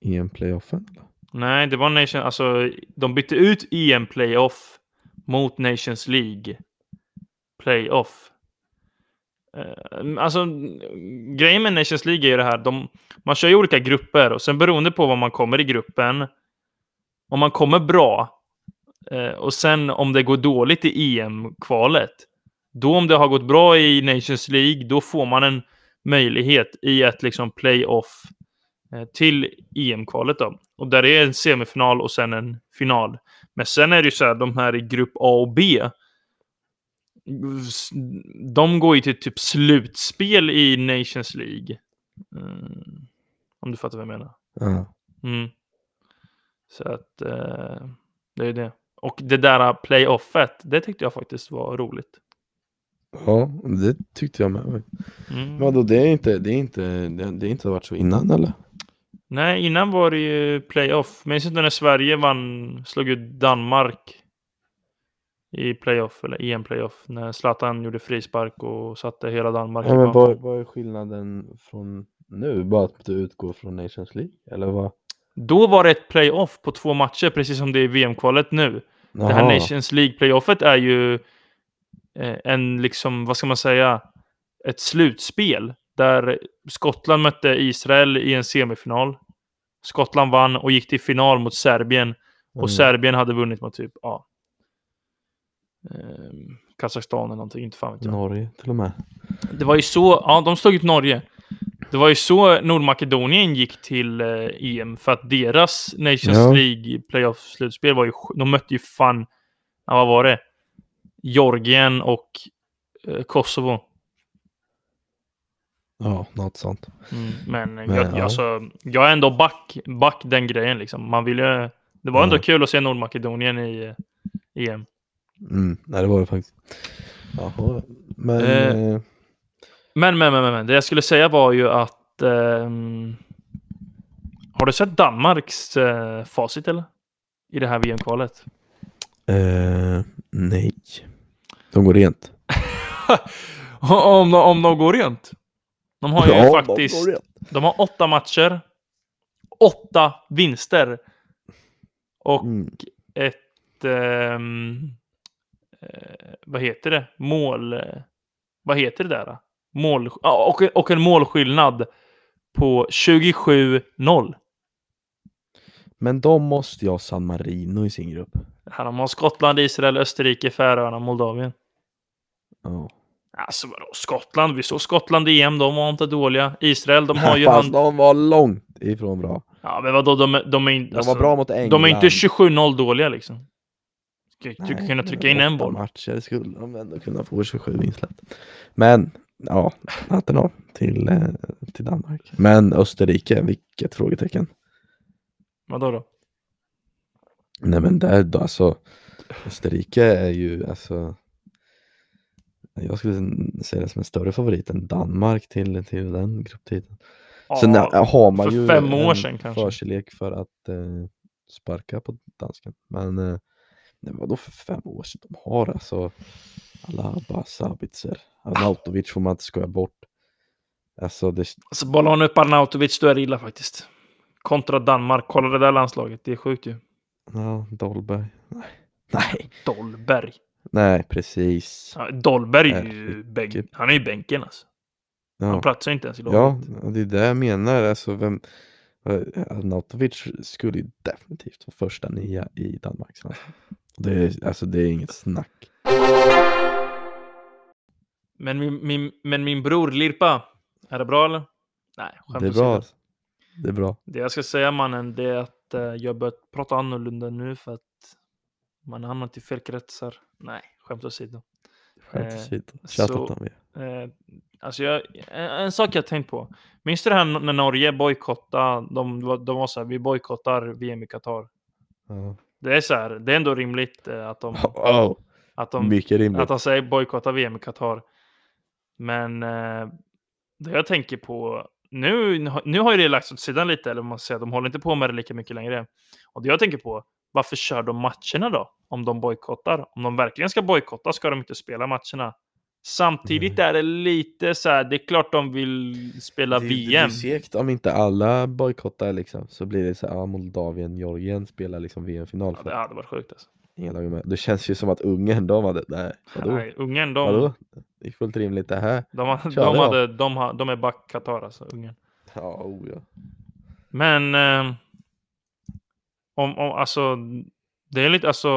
[SPEAKER 2] EM-playoffen?
[SPEAKER 1] Nej, det var Nation, alltså de bytte ut EM playoff mot Nations League playoff. Eh, alltså grejen med Nations League är ju det här, de, man kör ju olika grupper och sen beroende på vad man kommer i gruppen, om man kommer bra, och sen om det går dåligt i EM-kvalet, då om det har gått bra i Nations League, då får man en möjlighet i ett liksom playoff eh, till EM-kvalet då. Och där är en semifinal och sen en final. Men sen är det ju så här, de här i grupp A och B, de går ju till typ slutspel i Nations League. Mm. Om du fattar vad jag menar.
[SPEAKER 2] Ja.
[SPEAKER 1] Mm. Så att eh, det är det. Och det där playoffet, det tyckte jag faktiskt var roligt.
[SPEAKER 2] ja, det tyckte jag med.
[SPEAKER 1] Mm.
[SPEAKER 2] Vadå, det är inte, det är inte, det, det är inte varit så innan eller?
[SPEAKER 1] Nej, innan var det ju playoff. Minns inte när Sverige vann, slog ut Danmark i playoff, eller EM-playoff, när Zlatan gjorde frispark och satte hela Danmark
[SPEAKER 2] Ja, men vad, vad är skillnaden från nu? Bara att du utgår från Nations League? Eller vad?
[SPEAKER 1] Då var det ett playoff på två matcher, precis som det är i VM-kvalet nu. Det här
[SPEAKER 2] Jaha.
[SPEAKER 1] Nations League-playoffet är ju eh, en, liksom, vad ska man säga, ett slutspel där Skottland mötte Israel i en semifinal. Skottland vann och gick till final mot Serbien. Och
[SPEAKER 2] Mm.
[SPEAKER 1] Serbien hade vunnit mot typ, ja, eh, Kazakstan eller någonting, inte fan vet jag.
[SPEAKER 2] Norge till och med.
[SPEAKER 1] Det var ju så, ja de slog ut Norge. Det var ju så Nordmakedonien gick till eh, EM för att deras Nations
[SPEAKER 2] Ja.
[SPEAKER 1] League playoff-slutspel var ju, de mötte ju fan, ja, vad var det? Georgien och eh, Kosovo.
[SPEAKER 2] Ja, något sånt.
[SPEAKER 1] Mm, men
[SPEAKER 2] Men,
[SPEAKER 1] jag,
[SPEAKER 2] ja.
[SPEAKER 1] alltså, jag är ändå back, back den grejen liksom. Man vill ju, det var ändå
[SPEAKER 2] Ja.
[SPEAKER 1] kul att se Nordmakedonien i eh, EM.
[SPEAKER 2] Mm, nej, det var det faktiskt. Jaha, men...
[SPEAKER 1] Eh,
[SPEAKER 2] Eh,
[SPEAKER 1] Men, men, men, men, det jag skulle säga var ju att... ehm, har du sett Danmarks eh, facit eller? I det här VM-kvalet?
[SPEAKER 2] eh, nej. De går rent. (laughs)
[SPEAKER 1] om, de, om de går rent? De har ju
[SPEAKER 2] Ja, de
[SPEAKER 1] faktiskt...
[SPEAKER 2] rent.
[SPEAKER 1] De har åtta matcher. Åtta vinster. Och
[SPEAKER 2] Mm.
[SPEAKER 1] ett... ehm, eh, vad heter det? Mål... eh, Vad heter det där? Mål, ja, och, och en målskillnad på 27-0.
[SPEAKER 2] Men de måste ju ha San Marino i sin grupp.
[SPEAKER 1] Här har man Skottland, Israel, Österrike, Färöarna, Moldavien.
[SPEAKER 2] Ja.
[SPEAKER 1] Alltså vadå, Skottland? Vi såg Skottland i EM, de var inte dåliga. Israel, de har ju (laughs)
[SPEAKER 2] Fast de var långt ifrån bra.
[SPEAKER 1] Ja, men vadå, de, är- de är inte...
[SPEAKER 2] De
[SPEAKER 1] alltså,
[SPEAKER 2] var bra mot England.
[SPEAKER 1] De är inte 27-0 dåliga liksom.
[SPEAKER 2] Nej,
[SPEAKER 1] kunna trycka in en boll.
[SPEAKER 2] matcher skulle de ändå kunna få 27 insläpp. Men, ja, hatten av till, eh, till Danmark. Men Österrike, vilket frågetecken.
[SPEAKER 1] Vadå då?
[SPEAKER 2] Nej men där då, alltså Österrike är ju alltså jag skulle säga det som en större favorit än Danmark till, till den grupptiden. Sen
[SPEAKER 1] Ja,
[SPEAKER 2] har man
[SPEAKER 1] för
[SPEAKER 2] ju
[SPEAKER 1] fem år
[SPEAKER 2] en
[SPEAKER 1] sedan kanske.
[SPEAKER 2] förkärlek för att eh, sparka på dansken. Men eh, nej, vadå för fem år sedan? De har alltså Alaba, Sabitzer, Arnautovic får man inte skoja bort. Alltså det,
[SPEAKER 1] Alltså bollar man upp Arnautovic, då är det illa faktiskt. Kontra Danmark. Kolla det där landslaget. Det är sjukt ju.
[SPEAKER 2] ja, Dolberg. Nej. Nej,
[SPEAKER 1] Dolberg.
[SPEAKER 2] nej precis.
[SPEAKER 1] Ja, Dolberg är ju bänk, Han är ju bänken alltså.
[SPEAKER 2] Ja.
[SPEAKER 1] Han platsar inte ens i
[SPEAKER 2] Ja,
[SPEAKER 1] laget.
[SPEAKER 2] och det är det jag menar. Alltså, vem, Arnautovic skulle ju definitivt vara första nia i Danmarks landslag. Det är, alltså, det är inget snack.
[SPEAKER 1] Men, min, min, men min bror Lirpa. Är det bra eller? Nej,
[SPEAKER 2] Det är bra. Det är bra.
[SPEAKER 1] Det jag ska säga mannen, det är att eh, jag börjat prata annorlunda nu för att man har hamnat i fel kretsar. Nej, skämt åsido.
[SPEAKER 2] Skämt
[SPEAKER 1] Eh,
[SPEAKER 2] åsido.
[SPEAKER 1] så-
[SPEAKER 2] Tjatat om det.
[SPEAKER 1] Eh, alltså jag, en, en sak jag tänkt på. Minns du det här när Norge bojkottade? De, de var så här, vi bojkottar VM i Qatar.
[SPEAKER 2] Ja.
[SPEAKER 1] Det är så här, det är ändå rimligt eh, att de, (laughs)
[SPEAKER 2] Oh,
[SPEAKER 1] att de,
[SPEAKER 2] mycket rimligt.
[SPEAKER 1] att de säger bojkotta VM i Qatar. Men eh, det jag tänker på, nu, nu har ju det lagts åt sidan lite, eller man säga, de håller inte på med det lika mycket längre. Och det jag tänker på, varför kör de matcherna då? Om de bojkottar? Om de verkligen ska bojkotta ska de inte spela matcherna. Samtidigt är det lite så här, det är klart de vill spela
[SPEAKER 2] det,
[SPEAKER 1] VM.
[SPEAKER 2] Det blir segt om inte alla bojkottar liksom. Så blir det så här, ja, Moldavien, Georgien spelar liksom VM-final.
[SPEAKER 1] Ja, det hade varit sjukt alltså.
[SPEAKER 2] Ingen lag med. Det känns ju som att Ungern, de hade, nej, vadå?
[SPEAKER 1] Nej, Ungern, de,
[SPEAKER 2] Vadå? Det är fullt rimligt det här.
[SPEAKER 1] de, de,
[SPEAKER 2] då.
[SPEAKER 1] hade, de, har, de är back Qatar alltså, Ungern.
[SPEAKER 2] Ja, oh, ja.
[SPEAKER 1] Men... Eh, om, om, alltså, Det är lite, alltså,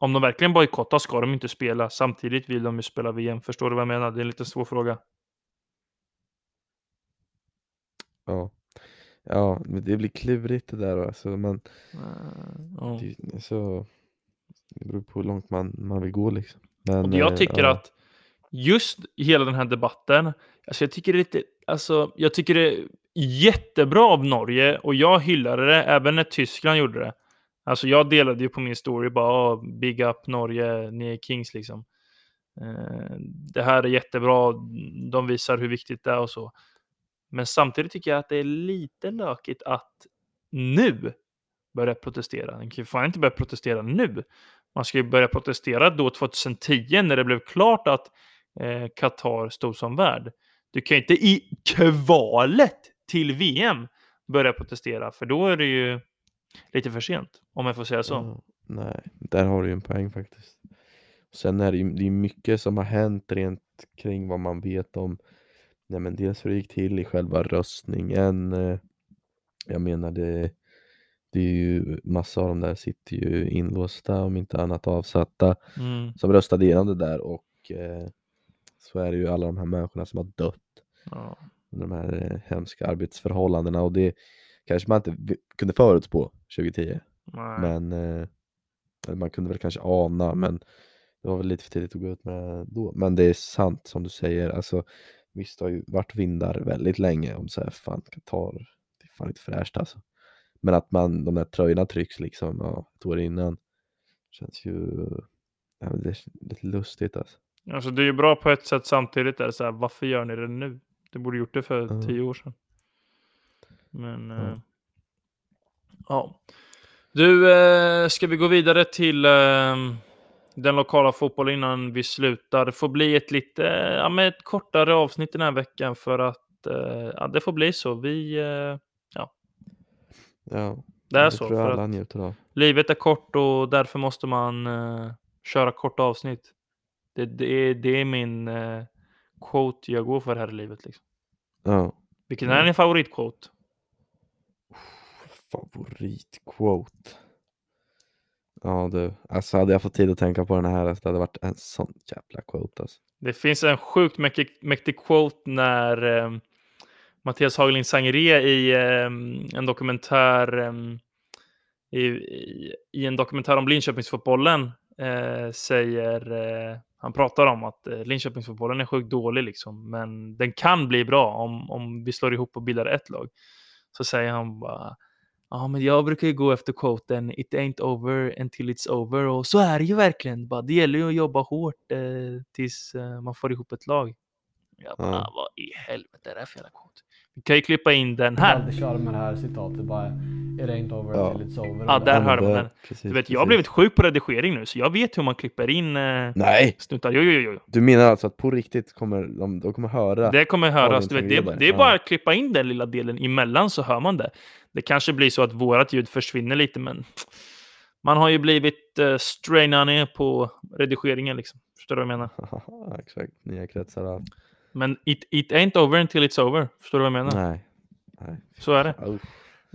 [SPEAKER 1] om de verkligen bojkottar ska de inte spela. Samtidigt vill de ju spela VM. Förstår du vad jag menar? Det är en lite svår fråga.
[SPEAKER 2] Ja. Ja, men det blir klurigt det där alltså. Man,
[SPEAKER 1] Eh, ja.
[SPEAKER 2] det, så, det beror på hur långt man, man vill gå liksom. Men,
[SPEAKER 1] Och jag
[SPEAKER 2] eh,
[SPEAKER 1] tycker
[SPEAKER 2] ja.
[SPEAKER 1] att just hela den här debatten, alltså jag tycker det är lite, alltså jag tycker det är jättebra av Norge och jag hyllade det även när Tyskland gjorde det. Alltså jag delade ju på min story bara "Ah, big up Norge, ni är kings liksom. Eh, det här är jättebra, de visar hur viktigt det är och så. Men samtidigt tycker jag att det är lite lökigt att nu börja protestera. Man kan ju fan inte börja protestera nu. Man ska ju börja protestera då 2010 när det blev klart att eh, Qatar stod som värd. Du kan ju inte i kvalet till VM börja protestera, för då är det ju lite för sent, om jag får säga så.
[SPEAKER 2] Mm, nej, där har du ju en poäng faktiskt. Sen är det ju det är mycket som har hänt rent kring vad man vet om nej, men dels hur det gick till i själva röstningen. Eh, jag menar det, det är ju massa av dem där sitter ju inlåsta om inte annat avsatta
[SPEAKER 1] Mm,
[SPEAKER 2] som röstade igenom det där och eh, så är det ju alla de här människorna som har dött
[SPEAKER 1] ja.
[SPEAKER 2] under de här eh, hemska arbetsförhållandena och det kanske man inte kunde förutspå 2010.
[SPEAKER 1] Nej.
[SPEAKER 2] Men eh, man kunde väl kanske ana, men det var väl lite för tidigt att gå ut med det då. Men det är sant som du säger, alltså visst det har ju varit vindar väldigt länge om så här, fan Qatar, det är fan inte fräscht alltså. Men att man, de där tröjorna trycks liksom ja, ett år innan känns ju, ja, det är lite lustigt alltså.
[SPEAKER 1] Alltså det är ju bra på ett sätt samtidigt. Är det så här, varför gör ni det nu? Det borde gjort det för
[SPEAKER 2] Ja.
[SPEAKER 1] tio år sedan. Men
[SPEAKER 2] Ja.
[SPEAKER 1] eh, ja. Du, eh, ska vi gå vidare till eh, den lokala fotbollen innan vi slutar? Det får bli ett lite ja, men ett kortare avsnitt den här veckan för att eh, ja, det får bli så. Vi, eh,
[SPEAKER 2] Ja,
[SPEAKER 1] det är
[SPEAKER 2] det
[SPEAKER 1] så. För att
[SPEAKER 2] njuter av.
[SPEAKER 1] livet är kort och därför måste man eh, köra korta avsnitt. Det, det, är, det är min eh, quote jag går för här i livet. Liksom.
[SPEAKER 2] Ja.
[SPEAKER 1] Vilken är din favoritquote? (sighs)
[SPEAKER 2] Favoritquote. Ja du, alltså hade jag fått tid att tänka på den här, alltså, det hade varit en sån jävla quote alltså.
[SPEAKER 1] Det finns en sjukt mäktig, mäktig quote när eh, Mattias Hagelin Sangeré i eh, en dokumentär eh, i, i, i en dokumentär om Linköpingsfotbollen eh, säger eh, han pratar om att eh, Linköpingsfotbollen är sjukt dålig liksom, men den kan bli bra om, om vi slår ihop och bildar ett lag. Så säger han bara Ja, men jag brukar ju gå efter quoten It ain't over until it's over och så är det ju verkligen. Bara, det gäller ju att jobba hårt eh, tills eh, man får ihop ett lag. Jag bara,
[SPEAKER 2] Ja.
[SPEAKER 1] vad i helvete är det här för jävla quote? Vi kan ju klippa in den
[SPEAKER 3] Jag
[SPEAKER 1] här.
[SPEAKER 3] alltid köra med det här citatet bara It ain't over
[SPEAKER 2] Ja.
[SPEAKER 3] until it's over.
[SPEAKER 1] Ja, där
[SPEAKER 2] men
[SPEAKER 1] hör man
[SPEAKER 2] det-
[SPEAKER 1] den.
[SPEAKER 2] Precis,
[SPEAKER 1] Du vet, jag har blivit sjuk på redigering nu, så jag vet hur man klipper in eh,
[SPEAKER 2] Nej!
[SPEAKER 1] snuttar. Jo, jo, jo, jo.
[SPEAKER 2] Du menar alltså att på riktigt kommer de, de kommer höra?
[SPEAKER 1] Det kommer höras. Du vet, det, det är bara att klippa in den lilla delen emellan så hör man det. Det kanske blir så att vårat ljud försvinner lite, men man har ju blivit uh, strainad ner på redigeringen. Liksom. Förstår du vad jag menar? (laughs)
[SPEAKER 2] Exakt, nya kretsar.
[SPEAKER 1] Men it, it ain't over until it's over. Förstår du vad jag menar?
[SPEAKER 2] Nej. Nej.
[SPEAKER 1] Så är det.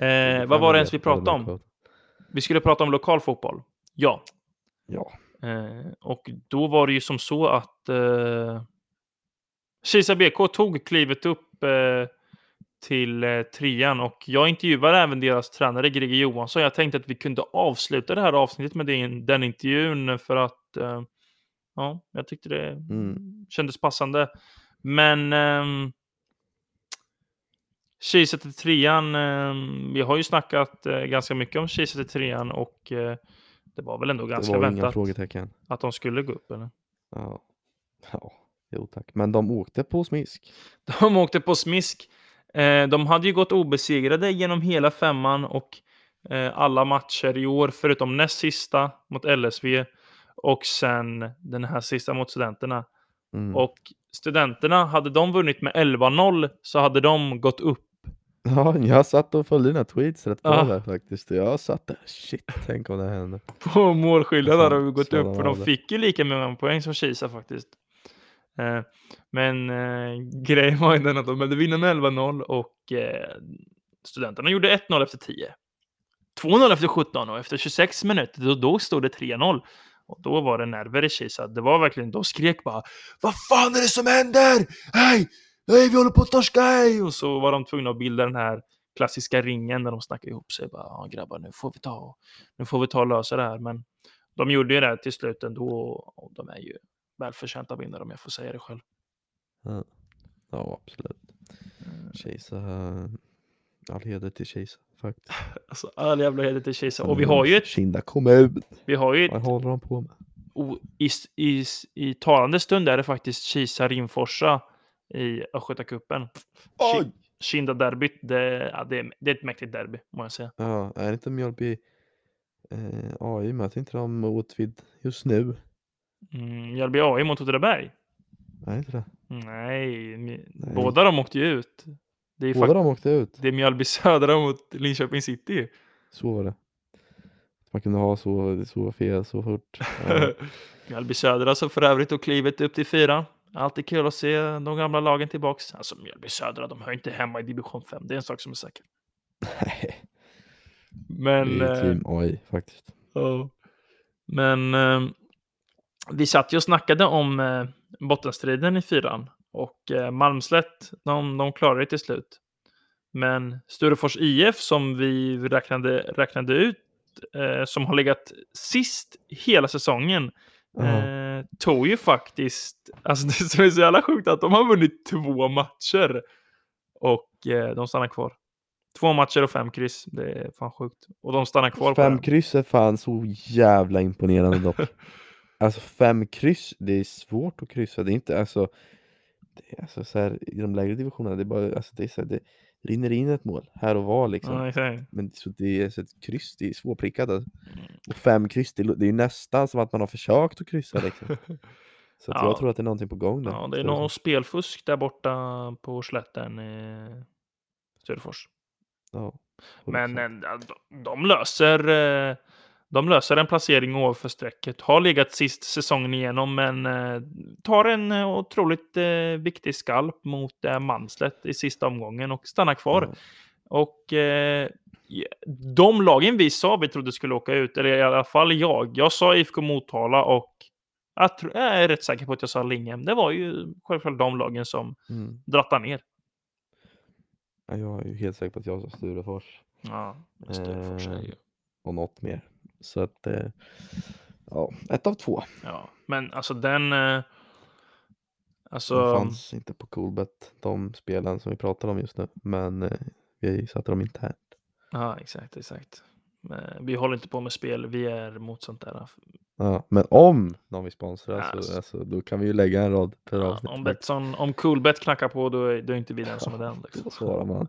[SPEAKER 1] Eh, vad var det ens vi pratade om? Vi skulle prata om lokal fotboll. Ja.
[SPEAKER 2] Ja.
[SPEAKER 1] Eh, och då var det ju som så att eh, Kisa BK tog klivet upp eh, till eh, trean och jag intervjuade även deras tränare Greger Johansson. Jag tänkte att vi kunde avsluta det här avsnittet med den, den intervjun för att eh, ja, jag tyckte det
[SPEAKER 2] Mm.
[SPEAKER 1] kändes passande. Men ehm, Kisa till trean, ehm, vi har ju snackat eh, ganska mycket om Kisa till trean och eh, det var väl ändå ganska väntat att de skulle gå upp eller?
[SPEAKER 2] Ja. Ja. Jo tack. Men de åkte på smisk. (laughs)
[SPEAKER 1] De åkte på smisk. Eh, de hade ju gått obesegrade genom hela femman och eh, alla matcher i år, förutom näst sista mot LSV och sen den här sista mot Studenterna.
[SPEAKER 2] Mm.
[SPEAKER 1] Och Studenterna, hade de vunnit med 11-0 så hade de gått upp. (laughs)
[SPEAKER 2] Ja, jag satt och följde dina tweets rätt bra
[SPEAKER 1] Ja.
[SPEAKER 2] där faktiskt. Jag satt där, shit, tänk om det hände. (laughs)
[SPEAKER 1] På målskillnad
[SPEAKER 2] Och
[SPEAKER 1] hade de gått upp, för de fick ju lika många poäng som Kisa faktiskt. Eh, men eh, grejen var ju den att de hade vinna med 11-0 och eh, Studenterna gjorde 1-0 efter 10. 2-0 efter 17 och efter 26 minuter, då, då stod det 3-0. Och då var det nerver i Kisa. Det var verkligen, de skrek bara Vad fan är det som händer? Hej! Hej, vi håller på att torska, hej! Och så var de tvungna att bilda den här klassiska ringen där de snackar ihop sig. Bara, ja grabbar, nu får vi ta, nu får vi ta och lösa det här. Men de gjorde ju det till slut ändå och de är ju välförtjänta vinnare om jag får säga det själv.
[SPEAKER 2] Ja, absolut. Kisa, all heder till Kisa faktiskt.
[SPEAKER 1] Alltså all jävla heder till Kisa. Och vi har ju ett,
[SPEAKER 2] Kinda kommun.
[SPEAKER 1] vi har ju ett
[SPEAKER 2] Vad håller de på med?
[SPEAKER 1] o, i, i, i talande stund är det faktiskt Kisa Rimforsa i Östgötacupen.
[SPEAKER 2] Oj!
[SPEAKER 1] Kinda-derbyt, det, ja, det, är- det är ett mäktigt derby, må jag säga.
[SPEAKER 2] Ja, är inte Mjölby eh, AI möter inte de Åtvid just nu?
[SPEAKER 1] Mm, Mjällby AI mot Åtvidaberg?
[SPEAKER 2] Är inte det?
[SPEAKER 1] Nej,
[SPEAKER 2] Nej.
[SPEAKER 1] båda de åkte ju ut. Det är,
[SPEAKER 2] Båda de åkte ut.
[SPEAKER 1] det är Mjällby Södra mot Linköping City.
[SPEAKER 2] Så var det. Man kunde ha så, så fel så fort. (laughs) Ja.
[SPEAKER 1] Mjällby Södra så för övrigt och klivet upp till fyra. Alltid kul att se de gamla lagen tillbaks. Alltså Mjällby Södra, de hör inte hemma i division 5. Det är en sak som är säker.
[SPEAKER 2] Nej,
[SPEAKER 1] Men,
[SPEAKER 2] det är
[SPEAKER 1] eh,
[SPEAKER 2] team AI faktiskt.
[SPEAKER 1] ja. men eh, vi satt ju och snackade om eh, bottenstriden i fyran. Och eh, Malmslätt, de, de klarade det till slut. Men Sturefors IF som vi räknade, räknade ut, eh, som har legat sist hela säsongen,
[SPEAKER 2] Ja.
[SPEAKER 1] eh, tog ju faktiskt, alltså (laughs) det som är så jävla sjukt att de har vunnit två matcher och eh, de stannar kvar. Två matcher och fem kryss, det är fan sjukt. Och de stannar kvar på
[SPEAKER 2] Fem
[SPEAKER 1] det.
[SPEAKER 2] kryss är fan så jävla imponerande dock. (laughs) alltså fem kryss, det är svårt att kryssa. Det är inte alltså, det är alltså så här, i de lägre divisionerna, det är bara, alltså det är så här, det rinner in ett mål här och var liksom.
[SPEAKER 1] Ja, exakt.
[SPEAKER 2] Men så det är så ett kryss, det är svårprickat alltså. Och fem kryss, det, det är ju nästan som att man har försökt att kryssa liksom. (laughs) Så
[SPEAKER 1] Ja.
[SPEAKER 2] jag tror att det är någonting på gång där.
[SPEAKER 1] Ja, det är nog spelfusk där borta på slätten i Söderfors.
[SPEAKER 2] Ja,
[SPEAKER 1] Men
[SPEAKER 2] 100%.
[SPEAKER 1] eh, de, de löser eh, de löser en placering ovanför strecket. Har legat sist säsongen igenom, men eh, tar en eh, otroligt eh, viktig skalp mot eh, Manslet i sista omgången och stannar kvar.
[SPEAKER 2] Ja.
[SPEAKER 1] Och eh, de lagen vi sa vi trodde skulle åka ut, eller i alla fall jag. Jag sa IFK Motala och jag, tror, jag är rätt säker på att jag sa Linghem. Det var ju självklart de lagen som
[SPEAKER 2] Mm.
[SPEAKER 1] drattar ner.
[SPEAKER 2] Ja, jag är ju helt säker på att jag sa Sturefors
[SPEAKER 1] Ja, Sturefors är ju...
[SPEAKER 2] och något mer. Så att, eh, ja, ett av två.
[SPEAKER 1] Ja, men alltså den... Eh,
[SPEAKER 2] De
[SPEAKER 1] alltså,
[SPEAKER 2] fanns inte på Coolbet, de spelen som vi pratar om just nu. Men eh, vi satte dem internt.
[SPEAKER 1] ja, exakt, exakt. Men vi håller inte på med spel, vi är mot sånt där.
[SPEAKER 2] Ja, men om någon vill sponsra
[SPEAKER 1] Ja,
[SPEAKER 2] så
[SPEAKER 1] alltså.
[SPEAKER 2] alltså, då kan vi ju lägga en rad per
[SPEAKER 1] Ja,
[SPEAKER 2] avsnitt.
[SPEAKER 1] om. Betsson, om Coolbet knackar på, då är, då är inte vi den som är den. (laughs)
[SPEAKER 2] Då
[SPEAKER 1] Liksom.
[SPEAKER 2] svarar man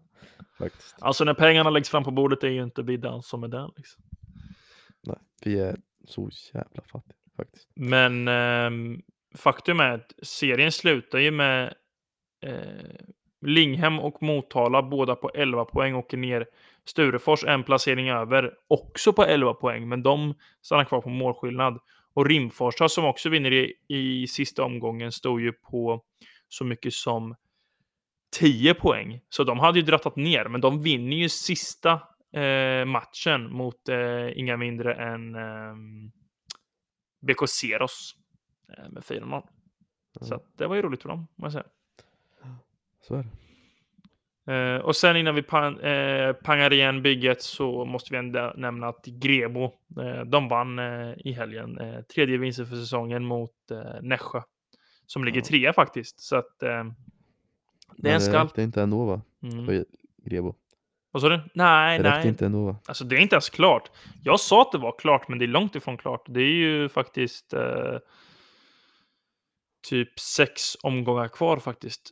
[SPEAKER 2] faktiskt.
[SPEAKER 1] Alltså när pengarna läggs fram på bordet är ju inte vi den som är den. Liksom.
[SPEAKER 2] Nej, vi är så jävla fattiga faktiskt.
[SPEAKER 1] Men eh, faktum är att serien slutar ju med eh, Linghem och Motala båda på 11 poäng åker ner. Sturefors en placering över, också på 11 poäng, men de stannar kvar på målskillnad. Och Rimforsa som också vinner i, i sista omgången stod ju på så mycket som 10 poäng. Så de hade ju drattat ner, men de vinner ju sista eh, matchen mot eh, inga mindre än eh, BK Seros med 4-0. Så
[SPEAKER 2] Ja.
[SPEAKER 1] att det var ju roligt för dem, må jag säga.
[SPEAKER 2] Så är det.
[SPEAKER 1] Eh, och sen innan vi pan, eh, pangar igen bygget så måste vi ändå nämna att Grebo, eh, de vann i helgen. Tredje vinsten för säsongen mot Nässjö. Som ligger
[SPEAKER 2] Ja.
[SPEAKER 1] trea faktiskt. Så att eh, det är en
[SPEAKER 2] det
[SPEAKER 1] skalp.
[SPEAKER 2] räckte inte ändå va?
[SPEAKER 1] Mm.
[SPEAKER 2] Grebo.
[SPEAKER 1] Vad sa du? Nej,
[SPEAKER 2] Det
[SPEAKER 1] nej.
[SPEAKER 2] inte ändå?
[SPEAKER 1] Alltså det är inte ens klart. Jag sa att det var klart, men det är långt ifrån klart. Det är ju faktiskt eh, typ sex omgångar kvar faktiskt.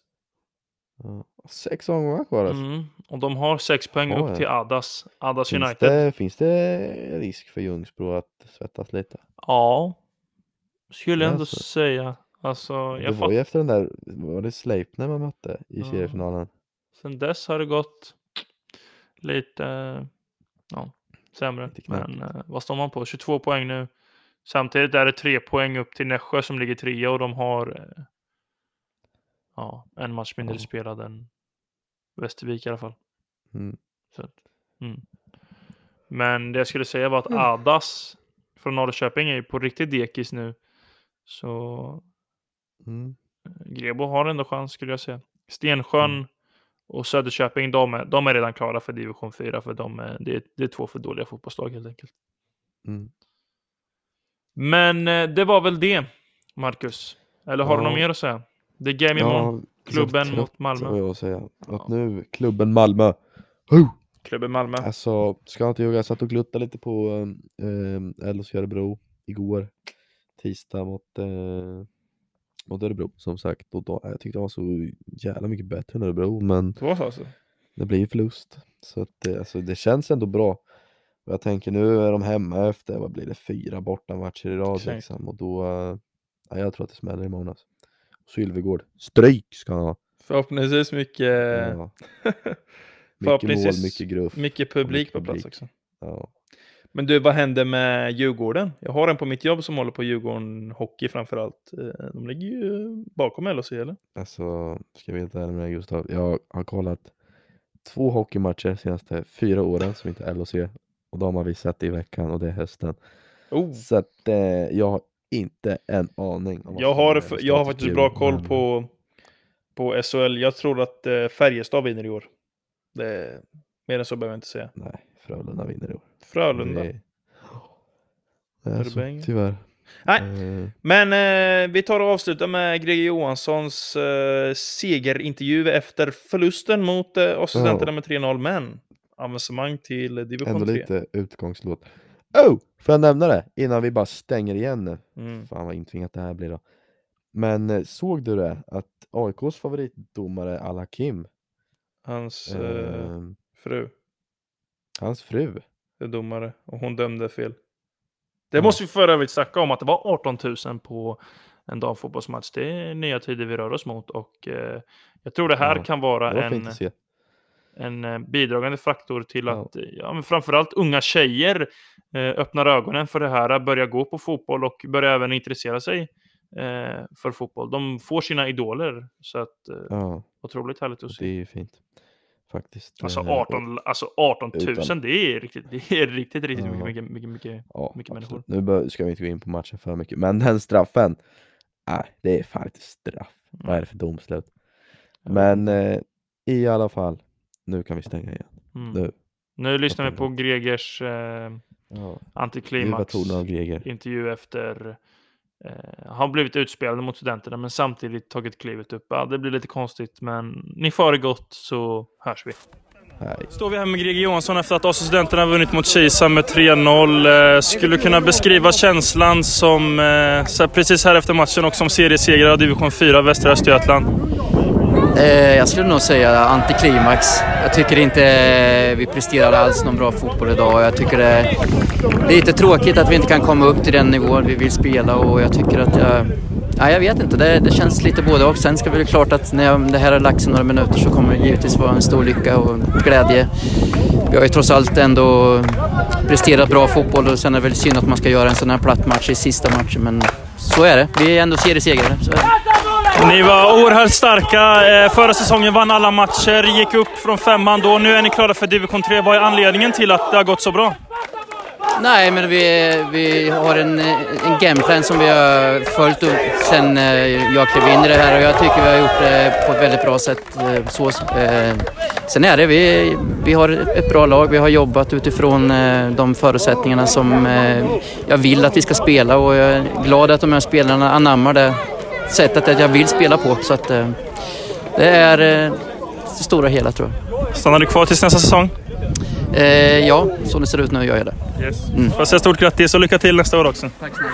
[SPEAKER 2] Ja. Sex omgångar kvar alltså.
[SPEAKER 1] Mm. Och de har sex poäng
[SPEAKER 2] Ja,
[SPEAKER 1] upp
[SPEAKER 2] ja.
[SPEAKER 1] till Adas, Adas
[SPEAKER 2] Finns,
[SPEAKER 1] United.
[SPEAKER 2] det, finns det risk för Ljungsbro att svettas lite?
[SPEAKER 1] Ja, skulle jag ändå
[SPEAKER 2] Alltså.
[SPEAKER 1] säga. Alltså,
[SPEAKER 2] det
[SPEAKER 1] jag
[SPEAKER 2] var
[SPEAKER 1] fatt...
[SPEAKER 2] ju efter den där, var det Sleipner man mötte i
[SPEAKER 1] Ja.
[SPEAKER 2] seriefinalen?
[SPEAKER 1] Sen dess har det gått lite ja, sämre.
[SPEAKER 2] Lite.
[SPEAKER 1] Men eh, vad står man på? 22 poäng nu. Samtidigt är det tre poäng upp till Nässjö som ligger trea och de har eh, ja, en match mindre
[SPEAKER 2] Ja.
[SPEAKER 1] spelad än Västervik i alla fall.
[SPEAKER 2] Mm.
[SPEAKER 1] Så mm. Men det jag skulle säga var att Adas från Norrköping är ju på riktigt dekis nu. Så
[SPEAKER 2] Mm.
[SPEAKER 1] Grebo har ändå chans skulle jag säga. Stensjön
[SPEAKER 2] Mm.
[SPEAKER 1] Och Söderköping, de är, de är redan klara för division 4 för de är, det, är, det är två för dåliga fotbollslag helt enkelt.
[SPEAKER 2] Mm.
[SPEAKER 1] Men eh, det var väl det, Marcus. Eller har du
[SPEAKER 2] Ja.
[SPEAKER 1] något mer att säga? Det är game imorgon.
[SPEAKER 2] Ja,
[SPEAKER 1] Klubben mot Malmö.
[SPEAKER 2] jag att säga.
[SPEAKER 1] Ja.
[SPEAKER 2] Att nu, klubben Malmö. Huh!
[SPEAKER 1] Klubben Malmö.
[SPEAKER 2] Alltså, ska jag inte ljuga, jag satt och gluttade lite på eh, LHC Örebro igår. Tisdag mot, eh, mot Örebro som sagt. Och då, jag tyckte det var så jävla mycket bättre än Örebro, men
[SPEAKER 1] Det var så alltså?
[SPEAKER 2] det blir förlust. Så att det, alltså, det känns ändå bra. Och jag tänker nu är de hemma efter, vad blir det, fyra bortamatcher i rad
[SPEAKER 1] Exakt.
[SPEAKER 2] liksom. Och då, ja, jag tror att det smäller imorgon alltså. Sylvegård, stryk ska han ha.
[SPEAKER 1] Förhoppningsvis mycket,
[SPEAKER 2] Ja. (laughs) Mycket mål, mycket gruff.
[SPEAKER 1] mycket publik
[SPEAKER 2] mycket
[SPEAKER 1] på plats också.
[SPEAKER 2] Ja.
[SPEAKER 1] Men du, vad hände med Djurgården? Jag har en på mitt jobb som håller på Djurgården Hockey framförallt. Eh, De ligger ju bakom LHC eller?
[SPEAKER 2] Alltså, ska helt ärlig med Gustav, jag har kollat två hockeymatcher senaste fyra åren som inte är LHC och de har vi sett i veckan och det är hösten.
[SPEAKER 1] Oh.
[SPEAKER 2] Så att eh, jag har inte en aning. om
[SPEAKER 1] Jag har, jag har faktiskt bra koll på, på SHL. Jag tror att eh, Färjestad vinner i år. Det, mer än så behöver jag inte säga.
[SPEAKER 2] Nej, Frölunda vinner i år.
[SPEAKER 1] Frölunda.
[SPEAKER 2] Det, det
[SPEAKER 1] Är
[SPEAKER 2] så, tyvärr.
[SPEAKER 1] Nej.
[SPEAKER 2] Eh,
[SPEAKER 1] Men eh, vi tar och avslutar med Greger Johanssons eh, segerintervju efter förlusten mot eh, Studenterna med 3-0. Men avancemang till division
[SPEAKER 2] ändå
[SPEAKER 1] 3.
[SPEAKER 2] lite utgångslåt. Oh! Får jag nämna det innan vi bara stänger igen nu?
[SPEAKER 1] Mm.
[SPEAKER 2] Fan vad intvingat det här blir då. Men eh, såg du det? Att AIKs favoritdomare Al-Hakim,
[SPEAKER 1] Hans eh,
[SPEAKER 2] eh,
[SPEAKER 1] fru
[SPEAKER 2] hans fru,
[SPEAKER 1] är domare och hon dömde fel. Det
[SPEAKER 2] Ja.
[SPEAKER 1] måste vi för övrigt snacka om att det var 18 000 på en damfotbollsmatch. Det är nya tider vi rör oss mot och eh, jag tror det här
[SPEAKER 2] Ja,
[SPEAKER 1] kan vara
[SPEAKER 2] var
[SPEAKER 1] en, en eh, bidragande faktor till
[SPEAKER 2] Ja.
[SPEAKER 1] att ja, men framförallt unga tjejer eh, öppnar ögonen för det här, börjar gå på fotboll och börjar även intressera sig eh, för fotboll. De får sina idoler, så att eh,
[SPEAKER 2] Ja,
[SPEAKER 1] otroligt härligt att se.
[SPEAKER 2] det är ju fint. Faktiskt.
[SPEAKER 1] Alltså
[SPEAKER 2] Eh, och-
[SPEAKER 1] 18, alltså 18 000,
[SPEAKER 2] Utan-
[SPEAKER 1] det är riktigt, det är riktigt, riktigt
[SPEAKER 2] Ja.
[SPEAKER 1] mycket, mycket, mycket, mycket.
[SPEAKER 2] Ja,
[SPEAKER 1] mycket människor.
[SPEAKER 2] Nu ska vi inte gå in på matchen för mycket, men den straffen, nej, det är fan inte straff. Vad är det för domslut? Men eh, i alla fall, nu kan vi stänga igen.
[SPEAKER 1] Mm.
[SPEAKER 2] Nu.
[SPEAKER 1] Nu lyssnar vi på Gregers eh,
[SPEAKER 2] Ja.
[SPEAKER 1] Antiklimax intervju efter eh, har blivit utspelade mot studenterna men samtidigt tagit klivet upp. Ja, det blir lite konstigt men ni får det gott så hörs vi.
[SPEAKER 2] Hej.
[SPEAKER 1] Står vi här med Greger Johansson efter att AC-studenterna vunnit mot Kisa med 3-0. Eh, skulle du kunna beskriva känslan som eh, precis här efter matchen och som seriesegrare av division 4 Västra Östergötland?
[SPEAKER 4] Eh, jag skulle nog säga antiklimax. Jag tycker inte eh, vi presterar alls någon bra fotboll idag. Jag tycker det är lite tråkigt att vi inte kan komma upp till den nivån vi vill spela och jag tycker att jag... Ja, jag vet inte, det, det känns lite både och. Sen ska det väl klart att när jag, det här har lagt sig några minuter så kommer det givetvis vara en stor lycka och glädje. Vi har ju trots allt ändå presterat bra fotboll och sen är det väl synd att man ska göra en sån här platt match i sista matchen men så är det. Vi är ändå seriesegrare. Så är det.
[SPEAKER 1] Ni var oerhört starka. Eh, förra säsongen vann alla matcher, gick upp från femman då. Nu är ni klara för division 3. Vad är anledningen till att det har gått så bra?
[SPEAKER 4] Nej, men vi, vi har en, en gameplan som vi har följt upp sen eh, jag klev in i det här och jag tycker vi har gjort det på ett väldigt bra sätt. Eh, så, sen är det, vi, vi har ett bra lag, vi har jobbat utifrån de förutsättningarna som jag vill att vi ska spela och jag är glad att de här spelarna anammar det sättet att jag vill spela på. Så att, eh, det är eh, det stora hela tror jag.
[SPEAKER 1] Stannar du kvar tills nästa säsong?
[SPEAKER 4] Eh, ja, som det ser ut nu gör jag det.
[SPEAKER 1] Yes.
[SPEAKER 4] Mm.
[SPEAKER 1] Får jag säga stort grattis och lycka till nästa år också.
[SPEAKER 4] Tack snälla.